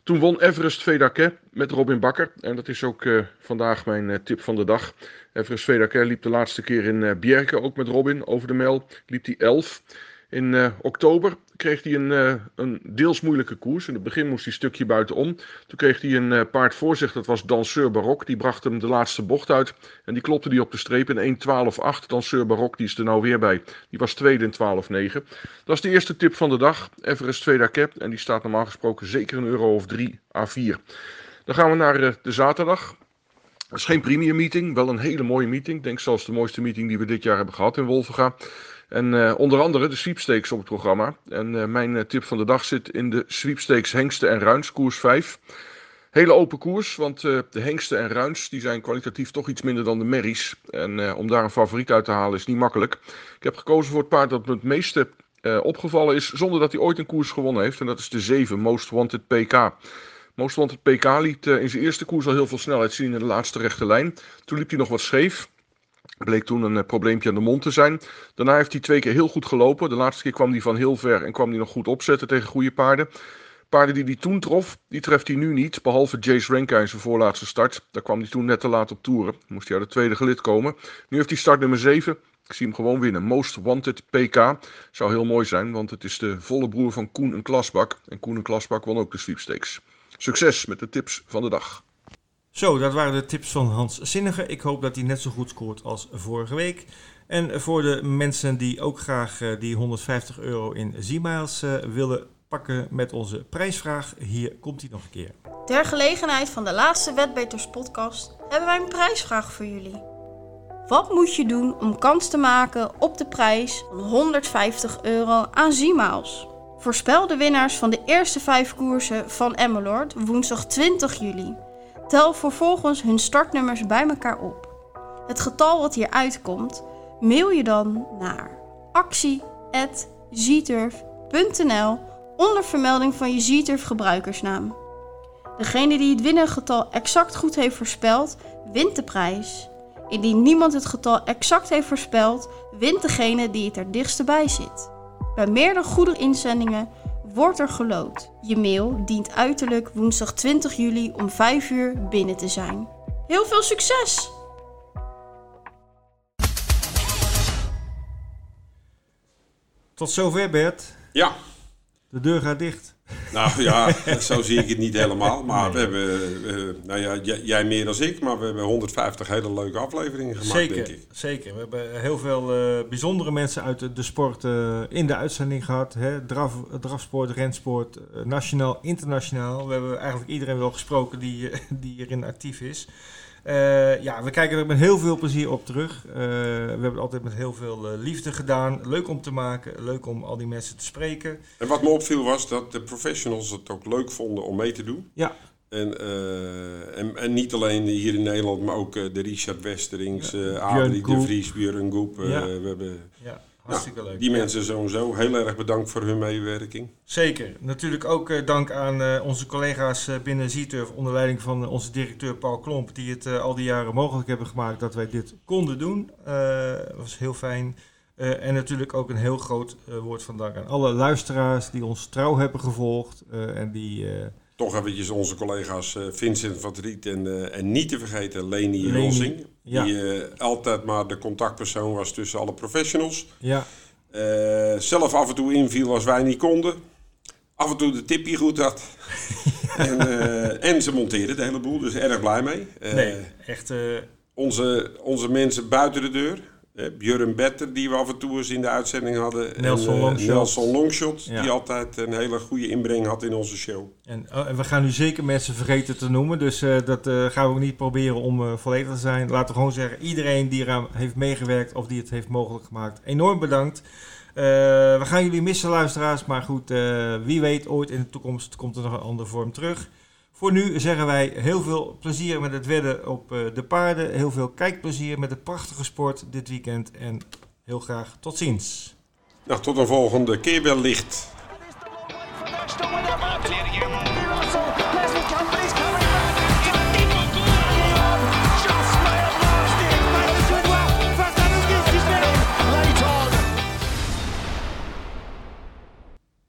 Toen won Everest Vedaké met Robin Bakker. En dat is ook eh, vandaag mijn eh, tip van de dag. Everest Vedaké liep de laatste keer in eh Bjerke, ook met Robin, over de mijl. Liep hij 11. In eh, oktober kreeg hij een, eh, een deels moeilijke koers. In het begin moest hij een stukje buitenom. Toen kreeg hij een eh, paard voor zich, dat was Danseur Barok. Die bracht hem de laatste bocht uit. En die klopte hij op de streep in 1.12.8. Danseur Barok, die is er nou weer bij. Die was tweede in 12.9. Dat is de eerste tip van de dag. Everest Veda Cap. En die staat normaal gesproken zeker een euro of 3 à 4. Dan gaan we naar eh, de zaterdag. Dat is geen premium meeting, wel een hele mooie meeting. Ik denk zelfs de mooiste meeting die we dit jaar hebben gehad in Wolvenga. En eh, onder andere de sweepstakes op het programma. En eh, mijn eh, tip van de dag zit in de sweepstakes Hengsten en Ruins, koers 5. Hele open koers, want de Hengsten en Ruins die zijn kwalitatief toch iets minder dan de Merries. En om daar een favoriet uit te halen is niet makkelijk. Ik heb gekozen voor het paard dat me het meeste opgevallen is, zonder dat hij ooit een koers gewonnen heeft. En dat is de 7, Most Wanted PK. Most Wanted PK liet in zijn eerste koers al heel veel snelheid zien in de laatste rechte lijn. Toen liep hij nog wat scheef. Bleek toen een eh, probleempje aan de mond te zijn. Daarna heeft hij twee keer heel goed gelopen. De laatste keer kwam hij van heel ver en kwam hij nog goed opzetten tegen goede paarden. Paarden die hij toen trof, die treft hij nu niet. Behalve Jace Renka in zijn voorlaatste start. Daar kwam hij toen net te laat op toeren. Moest hij uit het tweede gelid komen. Nu heeft hij start nummer 7. Ik zie hem gewoon winnen. Most Wanted PK. Zou heel mooi zijn, want het is de volle broer van Koen en Klasbak. En Koen en Klasbak won ook de sweepstakes. Succes met de tips van de dag. Zo, dat waren de tips van Hans Zinnige. Ik hoop dat hij net zo goed scoort als vorige week. En voor de mensen die ook graag eh, die 150 euro in Z-Miles eh, willen pakken met onze prijsvraag, hier komt hij nog een keer. Ter gelegenheid van de laatste Wetbeters podcast hebben wij een prijsvraag voor jullie. Wat moet je doen om kans te maken op de prijs van 150 euro aan Zimaals? Voorspel de winnaars van de eerste vijf koersen van Emmeloord woensdag 20 juli. Tel vervolgens hun startnummers bij elkaar op. Het getal wat hier uitkomt, mail je dan naar actie.zturf.nl onder vermelding van je Zturf gebruikersnaam. Degene die het winnengetal exact goed heeft voorspeld, wint de prijs. Indien niemand het getal exact heeft voorspeld, wint degene die het er dichtst bij zit. Bij meerdere goede inzendingen wordt er geloot. Je mail dient uiterlijk woensdag 20 juli om 5 uur binnen te zijn. Heel veel succes! Tot zover Bert. Ja, De deur gaat dicht. Nou ja, zo zie ik het niet helemaal. Maar we hebben, eh, nou ja, jij meer dan ik, maar we hebben 150 hele leuke afleveringen gemaakt, denk ik. zeker. We hebben heel veel eh, bijzondere mensen uit de, de sport eh, in de uitzending gehad. Hè? Draf, drafsport, rensport, nationaal, internationaal. We hebben eigenlijk iedereen wel gesproken die, die hierin actief is. Eh, ja, we kijken er met heel veel plezier op terug. Eh, we hebben het altijd met heel veel eh, liefde gedaan. Leuk om te maken, leuk om al die mensen te spreken. En wat me opviel was dat de professionals het ook leuk vonden om mee te doen. Ja, En, en, en niet alleen hier in Nederland, maar ook de Richard Westerings, Adrie de. Vries, Björn Goep. Ja. we hebben hartstikke leuk. die mensen sowieso heel erg bedankt voor hun medewerking. Zeker. Natuurlijk ook eh, dank aan eh, onze collega's eh, binnen Zieturf onder leiding van onze directeur Paul Klomp, die het al die jaren mogelijk hebben gemaakt dat wij dit konden doen. Eh was heel fijn. En natuurlijk ook een heel groot woord van dank aan alle luisteraars die ons trouw hebben gevolgd en die Toch eventjes onze collega's eh, Vincent van Riet en, eh, en niet te vergeten Leni ja. Die eh, altijd maar de contactpersoon was tussen alle professionals. ja, zelf af en toe inviel als wij niet konden. Af en toe de tipje goed had. en, en ze monteerde de hele boel, dus erg blij mee. Nee, echt onze, onze mensen buiten de deur. Eh, Björn Better, die we af en toe eens in de uitzending hadden. Nelson en, eh, Longshot. Nelson Longshot, Ja. die altijd een hele goede inbreng had in onze show. En, oh, we gaan nu zeker mensen vergeten te noemen. Dus eh, dat eh, gaan we ook niet proberen om volledig te zijn. Laten we gewoon zeggen, iedereen die eraan heeft meegewerkt of die het heeft mogelijk gemaakt, enorm bedankt. we gaan jullie missen, luisteraars. Maar goed, wie weet, ooit in de toekomst komt er nog een andere vorm terug. Voor nu zeggen wij heel veel plezier met het wedden op de paarden. Heel veel kijkplezier met de prachtige sport dit weekend. En heel graag tot ziens. Nou, tot een volgende keer wellicht.